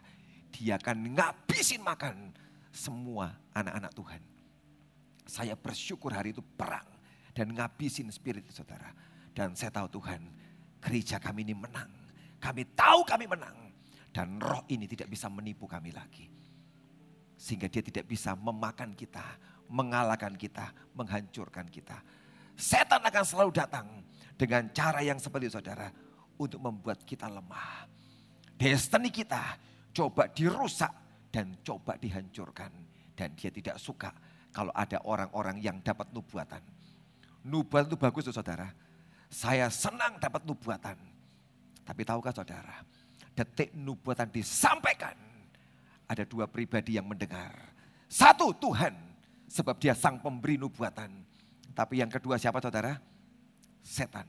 dia akan ngabisin makan semua anak-anak Tuhan. Saya bersyukur hari itu perang dan ngabisin spirit itu saudara. Dan saya tahu Tuhan, gereja kami ini menang. Kami tahu kami menang. Dan roh ini tidak bisa menipu kami lagi. Sehingga dia tidak bisa memakan kita, mengalahkan kita, menghancurkan kita. Setan akan selalu datang dengan cara yang seperti saudara untuk membuat kita lemah. Destiny kita coba dirusak dan coba dihancurkan. Dan dia tidak suka kalau ada orang-orang yang dapat nubuatan. Nubuatan itu bagus tuh saudara. Saya senang dapat nubuatan. Tapi tahukah saudara, detik nubuatan disampaikan. Ada dua pribadi yang mendengar. Satu Tuhan, sebab dia sang pemberi nubuatan. Tapi yang kedua siapa saudara? Setan.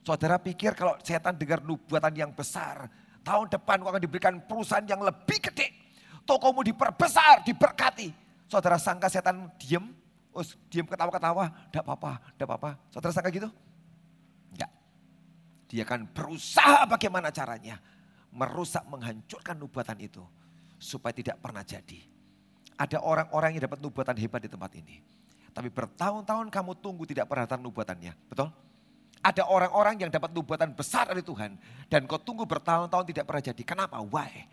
Saudara pikir kalau setan dengar nubuatan yang besar, tahun depan akan diberikan perusahaan yang lebih gede. Tokomu diperbesar, diberkati. Saudara sangka setan diem, oh, diem ketawa-ketawa, tidak apa-apa, tidak apa-apa. Saudara sangka gitu? Enggak. Dia akan berusaha bagaimana caranya. Merusak, menghancurkan nubuatan itu. Supaya tidak pernah jadi. Ada orang-orang yang dapat nubuatan hebat di tempat ini. Tapi bertahun-tahun kamu tunggu tidak pernah datang nubuatannya. Betul? Ada orang-orang yang dapat nubuatan besar dari Tuhan. Dan kau tunggu bertahun-tahun tidak pernah jadi. Kenapa? Why?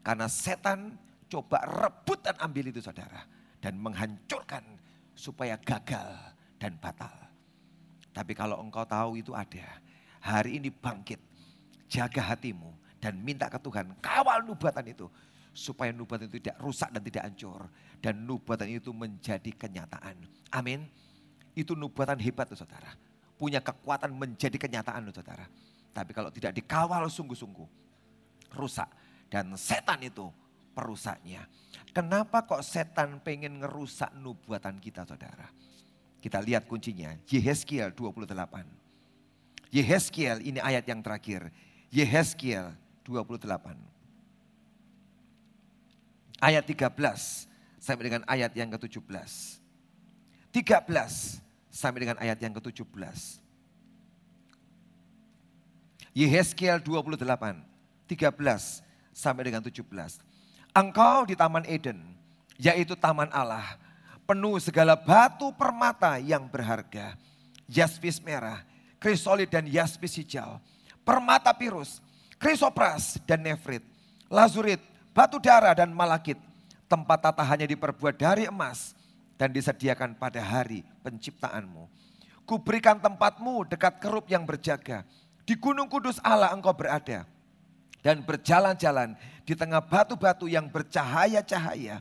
Karena setan coba rebut dan ambil itu saudara. Dan menghancurkan supaya gagal dan batal. Tapi kalau engkau tahu itu ada. Hari ini bangkit. Jaga hatimu. Dan minta ke Tuhan. Kawal nubuatan itu. Supaya nubuatan itu tidak rusak dan tidak hancur. Dan nubuatan itu menjadi kenyataan. Amin. Itu nubuatan hebat tuh saudara punya kekuatan menjadi kenyataan loh saudara. Tapi kalau tidak dikawal sungguh-sungguh, rusak. Dan setan itu perusaknya. Kenapa kok setan pengen ngerusak nubuatan kita saudara? Kita lihat kuncinya, Yehezkiel 28. Yehezkiel ini ayat yang terakhir. Yehezkiel 28. Ayat 13 sampai dengan ayat yang ke-17. 13 sampai dengan ayat yang ke-17. Yehezkiel 28, 13 sampai dengan 17. Engkau di Taman Eden, yaitu Taman Allah, penuh segala batu permata yang berharga, jaspis merah, krisolit dan jaspis hijau, permata pirus, krisopras dan nefrit, lazurit, batu darah dan malakit. Tempat tatahannya diperbuat dari emas, dan disediakan pada hari penciptaanmu. Kuberikan tempatmu dekat kerup yang berjaga. Di gunung kudus Allah engkau berada. Dan berjalan-jalan di tengah batu-batu yang bercahaya-cahaya.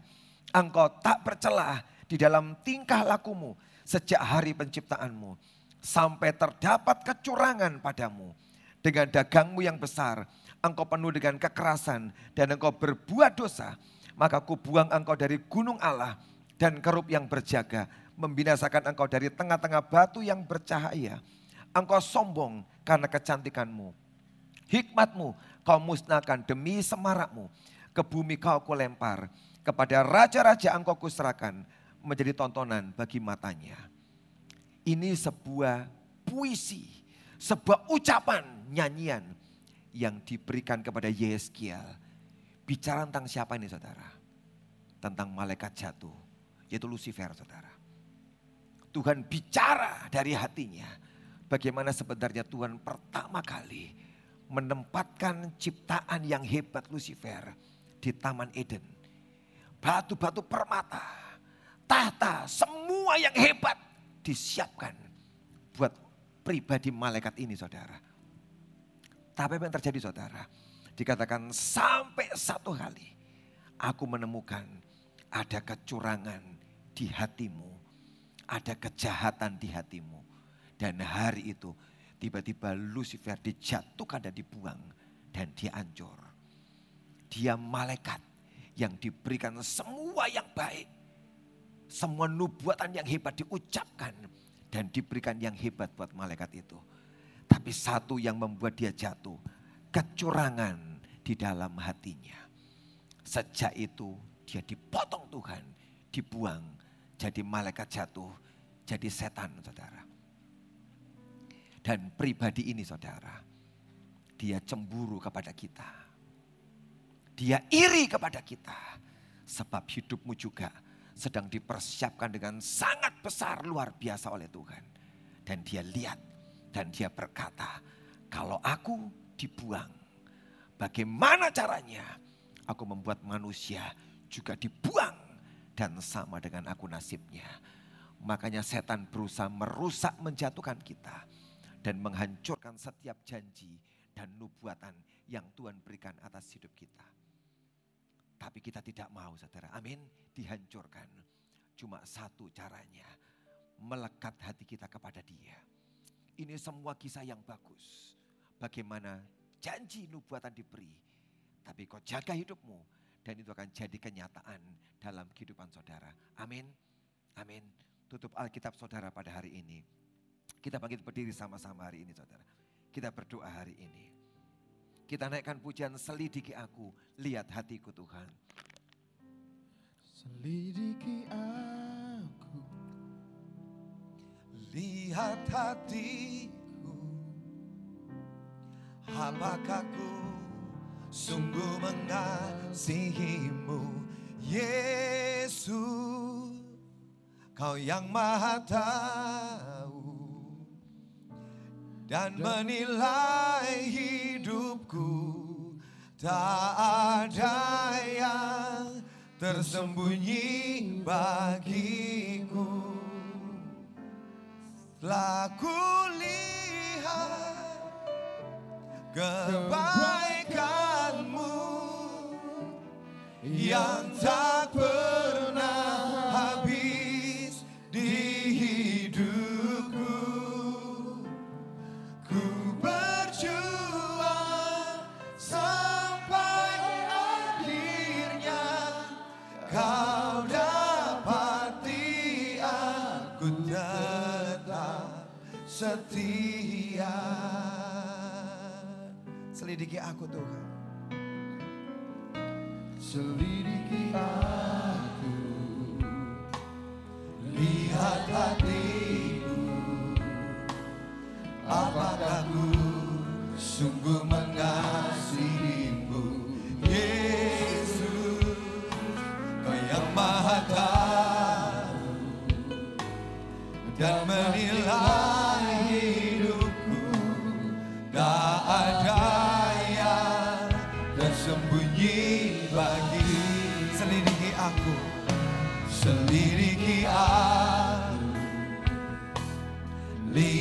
Engkau tak bercelah di dalam tingkah lakumu sejak hari penciptaanmu. Sampai terdapat kecurangan padamu. Dengan dagangmu yang besar, engkau penuh dengan kekerasan dan engkau berbuat dosa. Maka kubuang engkau dari gunung Allah dan kerup yang berjaga membinasakan engkau dari tengah-tengah batu yang bercahaya. Engkau sombong karena kecantikanmu. Hikmatmu kau musnahkan demi semarakmu. Ke bumi kau kulempar. Kepada raja-raja engkau kuserahkan menjadi tontonan bagi matanya. Ini sebuah puisi, sebuah ucapan, nyanyian yang diberikan kepada Yeskiel. Bicara tentang siapa ini saudara? Tentang malaikat jatuh yaitu Lucifer saudara. Tuhan bicara dari hatinya. Bagaimana sebenarnya Tuhan pertama kali menempatkan ciptaan yang hebat Lucifer di Taman Eden. Batu-batu permata, tahta, semua yang hebat disiapkan buat pribadi malaikat ini saudara. Tapi apa yang terjadi saudara? Dikatakan sampai satu kali aku menemukan ada kecurangan di hatimu. Ada kejahatan di hatimu. Dan hari itu tiba-tiba Lucifer dijatuhkan dan dibuang. Dan dia hancur. Dia malaikat yang diberikan semua yang baik. Semua nubuatan yang hebat diucapkan. Dan diberikan yang hebat buat malaikat itu. Tapi satu yang membuat dia jatuh. Kecurangan di dalam hatinya. Sejak itu dia dipotong Tuhan. Dibuang jadi malaikat jatuh, jadi setan saudara. Dan pribadi ini saudara, dia cemburu kepada kita. Dia iri kepada kita. Sebab hidupmu juga sedang dipersiapkan dengan sangat besar luar biasa oleh Tuhan. Dan dia lihat dan dia berkata, kalau aku dibuang. Bagaimana caranya? Aku membuat manusia juga dibuang dan sama dengan aku nasibnya. Makanya setan berusaha merusak menjatuhkan kita dan menghancurkan setiap janji dan nubuatan yang Tuhan berikan atas hidup kita. Tapi kita tidak mau saudara, amin, dihancurkan. Cuma satu caranya, melekat hati kita kepada dia. Ini semua kisah yang bagus. Bagaimana janji nubuatan diberi. Tapi kau jaga hidupmu dan itu akan jadi kenyataan dalam kehidupan saudara. Amin. Amin. Tutup Alkitab saudara pada hari ini. Kita bangkit berdiri sama-sama hari ini saudara. Kita berdoa hari ini. Kita naikkan pujian selidiki aku, lihat hatiku Tuhan. Selidiki aku, lihat hatiku, apakah ku sungguh mengasihimu, Yesus, kau yang maha tahu dan menilai hidupku tak ada yang tersembunyi bagiku. Telah kulihat kebaikanmu yang tak pernah selidiki aku Tuhan. Selidiki aku. Lihat hatiku. Apakah ku sungguh mengasihimu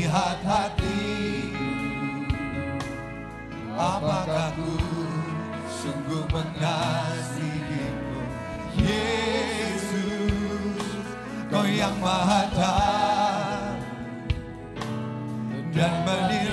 lihat hatiku apakah ku sungguh mengasihimu? Yesus kau yang maha dan menilai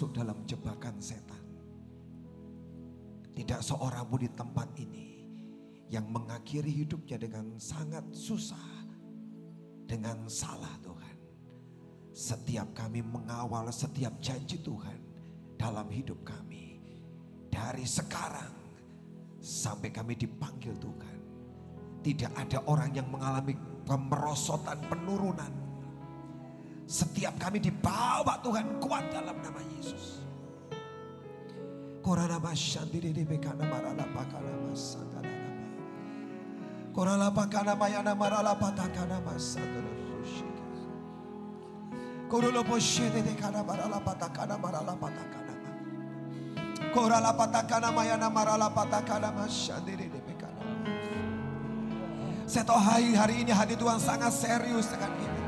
masuk dalam jebakan setan. Tidak seorang pun di tempat ini yang mengakhiri hidupnya dengan sangat susah. Dengan salah Tuhan. Setiap kami mengawal setiap janji Tuhan dalam hidup kami. Dari sekarang sampai kami dipanggil Tuhan. Tidak ada orang yang mengalami kemerosotan penurunan. Setiap kami dibawa Tuhan kuat dalam nama Yesus. Korana masyandiri di bekana marala pakana masandana nama. Korala pakana mayana marala patakana masandana rushika. Korolo poshede de kana marala patakana marala patakana. Korala patakana mayana marala patakana masyandiri di bekana. Saya tahu hari, hari ini hati Tuhan sangat serius dengan kita.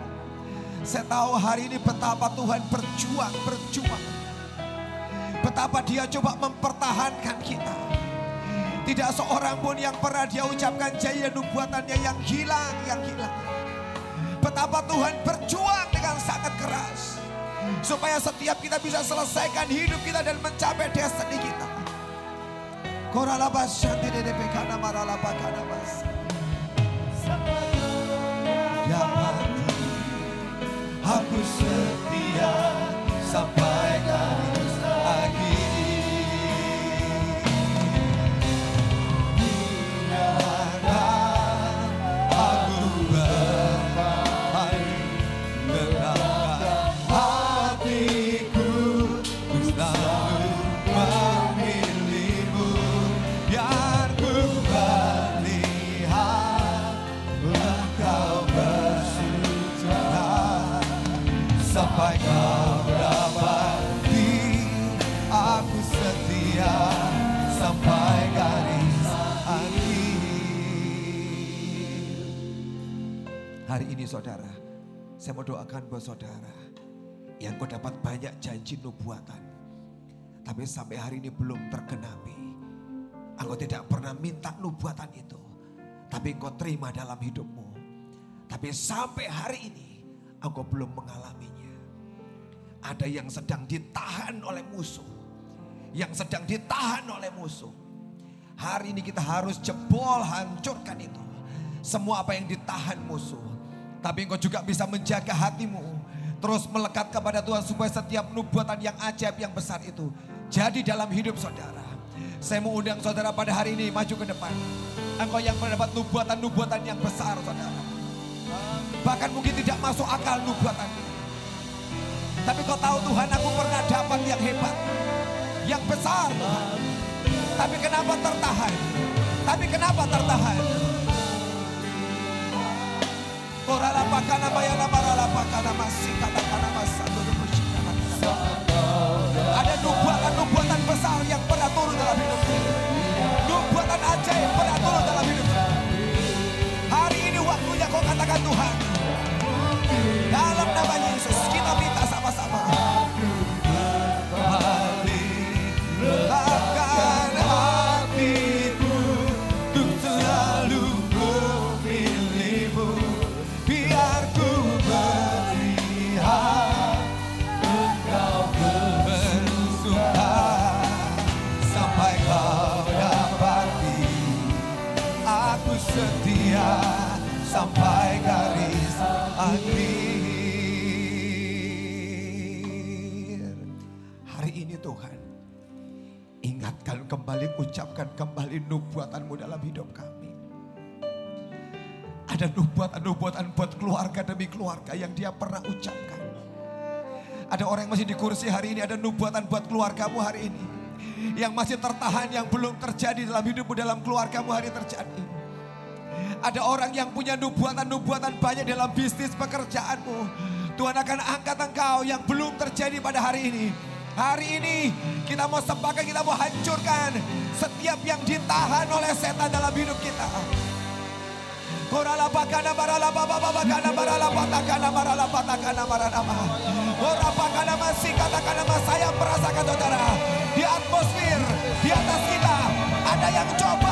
Saya tahu hari ini betapa Tuhan berjuang, berjuang. Betapa dia coba mempertahankan kita. Tidak seorang pun yang pernah dia ucapkan jaya nubuatannya yang hilang, yang hilang. Betapa Tuhan berjuang dengan sangat keras. Supaya setiap kita bisa selesaikan hidup kita dan mencapai destiny kita. Koralabas shantirepekana maralabakana Dapati aku setia saudara, saya mau doakan buat saudara yang kau dapat banyak janji nubuatan. Tapi sampai hari ini belum tergenapi. Engkau tidak pernah minta nubuatan itu. Tapi engkau terima dalam hidupmu. Tapi sampai hari ini engkau belum mengalaminya. Ada yang sedang ditahan oleh musuh. Yang sedang ditahan oleh musuh. Hari ini kita harus jebol hancurkan itu. Semua apa yang ditahan musuh. Tapi engkau juga bisa menjaga hatimu. Terus melekat kepada Tuhan supaya setiap nubuatan yang ajaib yang besar itu. Jadi dalam hidup saudara. Saya mau undang saudara pada hari ini maju ke depan. Engkau yang mendapat nubuatan-nubuatan yang besar saudara. Bahkan mungkin tidak masuk akal nubuatan. Tapi kau tahu Tuhan aku pernah dapat yang hebat. Yang besar Tuhan. Tapi kenapa tertahan? Tapi kenapa tertahan? Korala pakana bayana marala pakana masih katakan masa Ada ucapkan kembali nubuatanmu dalam hidup kami. Ada nubuatan-nubuatan buat keluarga demi keluarga yang dia pernah ucapkan. Ada orang yang masih di kursi hari ini, ada nubuatan buat keluargamu hari ini. Yang masih tertahan, yang belum terjadi dalam hidupmu, dalam keluargamu hari terjadi. Ada orang yang punya nubuatan-nubuatan banyak dalam bisnis pekerjaanmu. Tuhan akan angkat engkau yang belum terjadi pada hari ini. Hari ini kita mau sembahkan, kita mau hancurkan setiap yang ditahan oleh setan dalam hidup kita. Saya merasakan saudara. Di atmosfer, di atas kita ada yang coba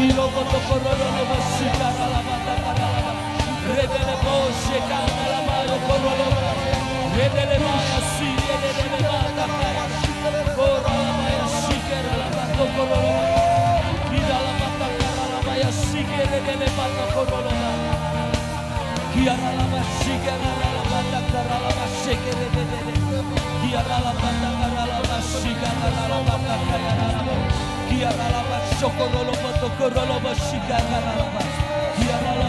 Y lo voto por lo la la. Bekara la la la la la. Redele boshe kanda la mano korolo. Redele maya si redele manda maya. La maya si kera la mando kara la maya si kera redele manda korolo. La maya si kera la manda kara la maya si kera redele. Kiara la manda kara la maya si kera la manda kara la maya. Kiara la maya sokorolo mando korolo maya si kera la maya. Kiara la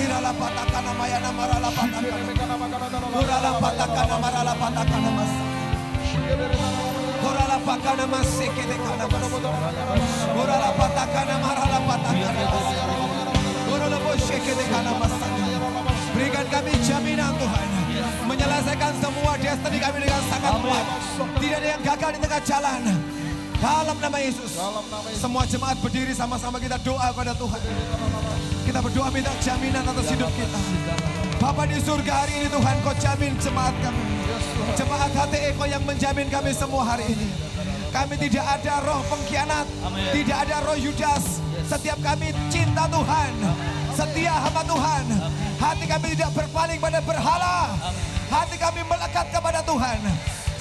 Kirala patakana mayana marala patakana. Kurala patakana marala patakana mas. Kurala patakana mas sekede kana mas. Kurala patakana marala patakana mas. Kurala bosekede kana mas. Berikan kami jaminan Tuhan menyelesaikan semua destiny kami dengan sangat kuat. Tidak ada yang gagal di tengah jalan. Dalam nama Yesus. Dalam nama Yesus. Semua jemaat berdiri sama-sama kita doa kepada Tuhan. Kita berdoa minta jaminan atas hidup kita. Bapak di surga hari ini Tuhan kau jamin jemaat kami. Jemaat HTE kau yang menjamin kami semua hari ini. Kami tidak ada roh pengkhianat. Amin. Tidak ada roh Yudas. Setiap kami cinta Tuhan. Setia hamba Tuhan. Hati kami tidak berpaling pada berhala. Hati kami melekat kepada Tuhan.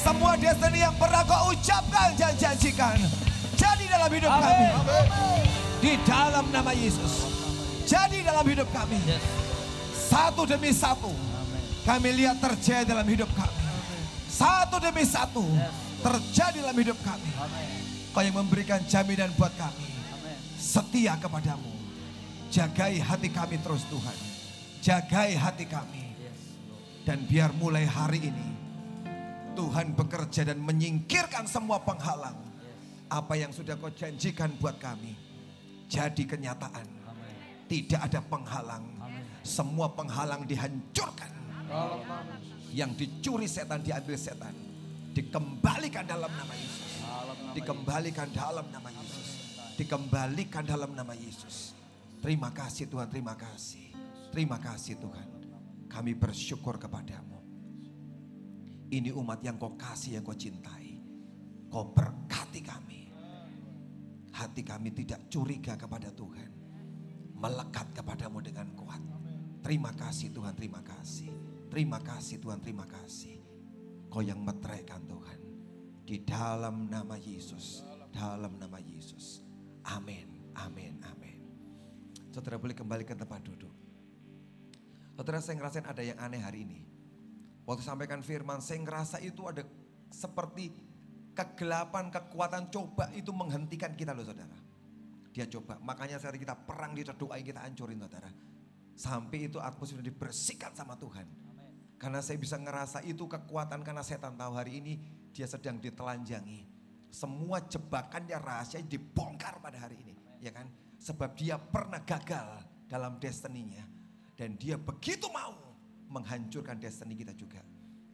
Semua destiny yang pernah kau ucapkan dan janjikan. Jadi dalam hidup kami. Di dalam nama Yesus. Jadi dalam hidup kami. Yes. Satu demi satu. Kami lihat terjadi dalam hidup kami. Satu demi satu. Terjadi dalam hidup kami. Kau yang memberikan jaminan buat kami. Setia kepadamu. Jagai hati kami terus Tuhan. Jagai hati kami. Dan biar mulai hari ini. Tuhan bekerja dan menyingkirkan semua penghalang. Apa yang sudah kau janjikan buat kami. Jadi kenyataan. Tidak ada penghalang. Semua penghalang dihancurkan. Yang dicuri setan diambil setan. Dikembalikan dalam nama Yesus. Dikembalikan dalam nama Yesus. Dikembalikan dalam nama Yesus. Terima kasih Tuhan, terima kasih. Terima kasih Tuhan. Kami bersyukur kepadamu. Ini umat yang kau kasih, yang kau cintai. Kau berkati kami. Hati kami tidak curiga kepada Tuhan. Melekat kepadamu dengan kuat. Terima kasih Tuhan, terima kasih. Terima kasih Tuhan, terima kasih. Kau yang meteraikan Tuhan. Di dalam nama Yesus. Dalam nama Yesus. Amin, amin, amin. Saudara boleh kembali ke tempat duduk. Saudara saya ngerasain ada yang aneh hari ini. Waktu sampaikan firman, saya ngerasa itu ada seperti kegelapan, kekuatan coba itu menghentikan kita loh saudara. Dia coba, makanya saat kita perang, kita doain, kita hancurin saudara. Sampai itu atmosfer dibersihkan sama Tuhan. Karena saya bisa ngerasa itu kekuatan karena setan tahu hari ini dia sedang ditelanjangi. Semua jebakannya rahasia dibongkar pada hari ini. Ya kan? Sebab dia pernah gagal dalam destininya. Dan dia begitu mau menghancurkan destiny kita juga.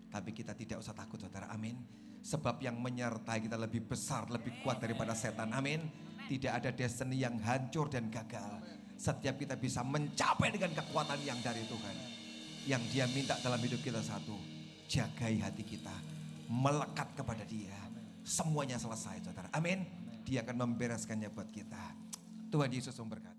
Tapi kita tidak usah takut saudara, amin. Sebab yang menyertai kita lebih besar, lebih kuat daripada setan, amin. Tidak ada destiny yang hancur dan gagal. Setiap kita bisa mencapai dengan kekuatan yang dari Tuhan. Yang dia minta dalam hidup kita satu, jagai hati kita. Melekat kepada dia. Semuanya selesai saudara, amin. Dia akan membereskannya buat kita. Tuhan Yesus memberkati.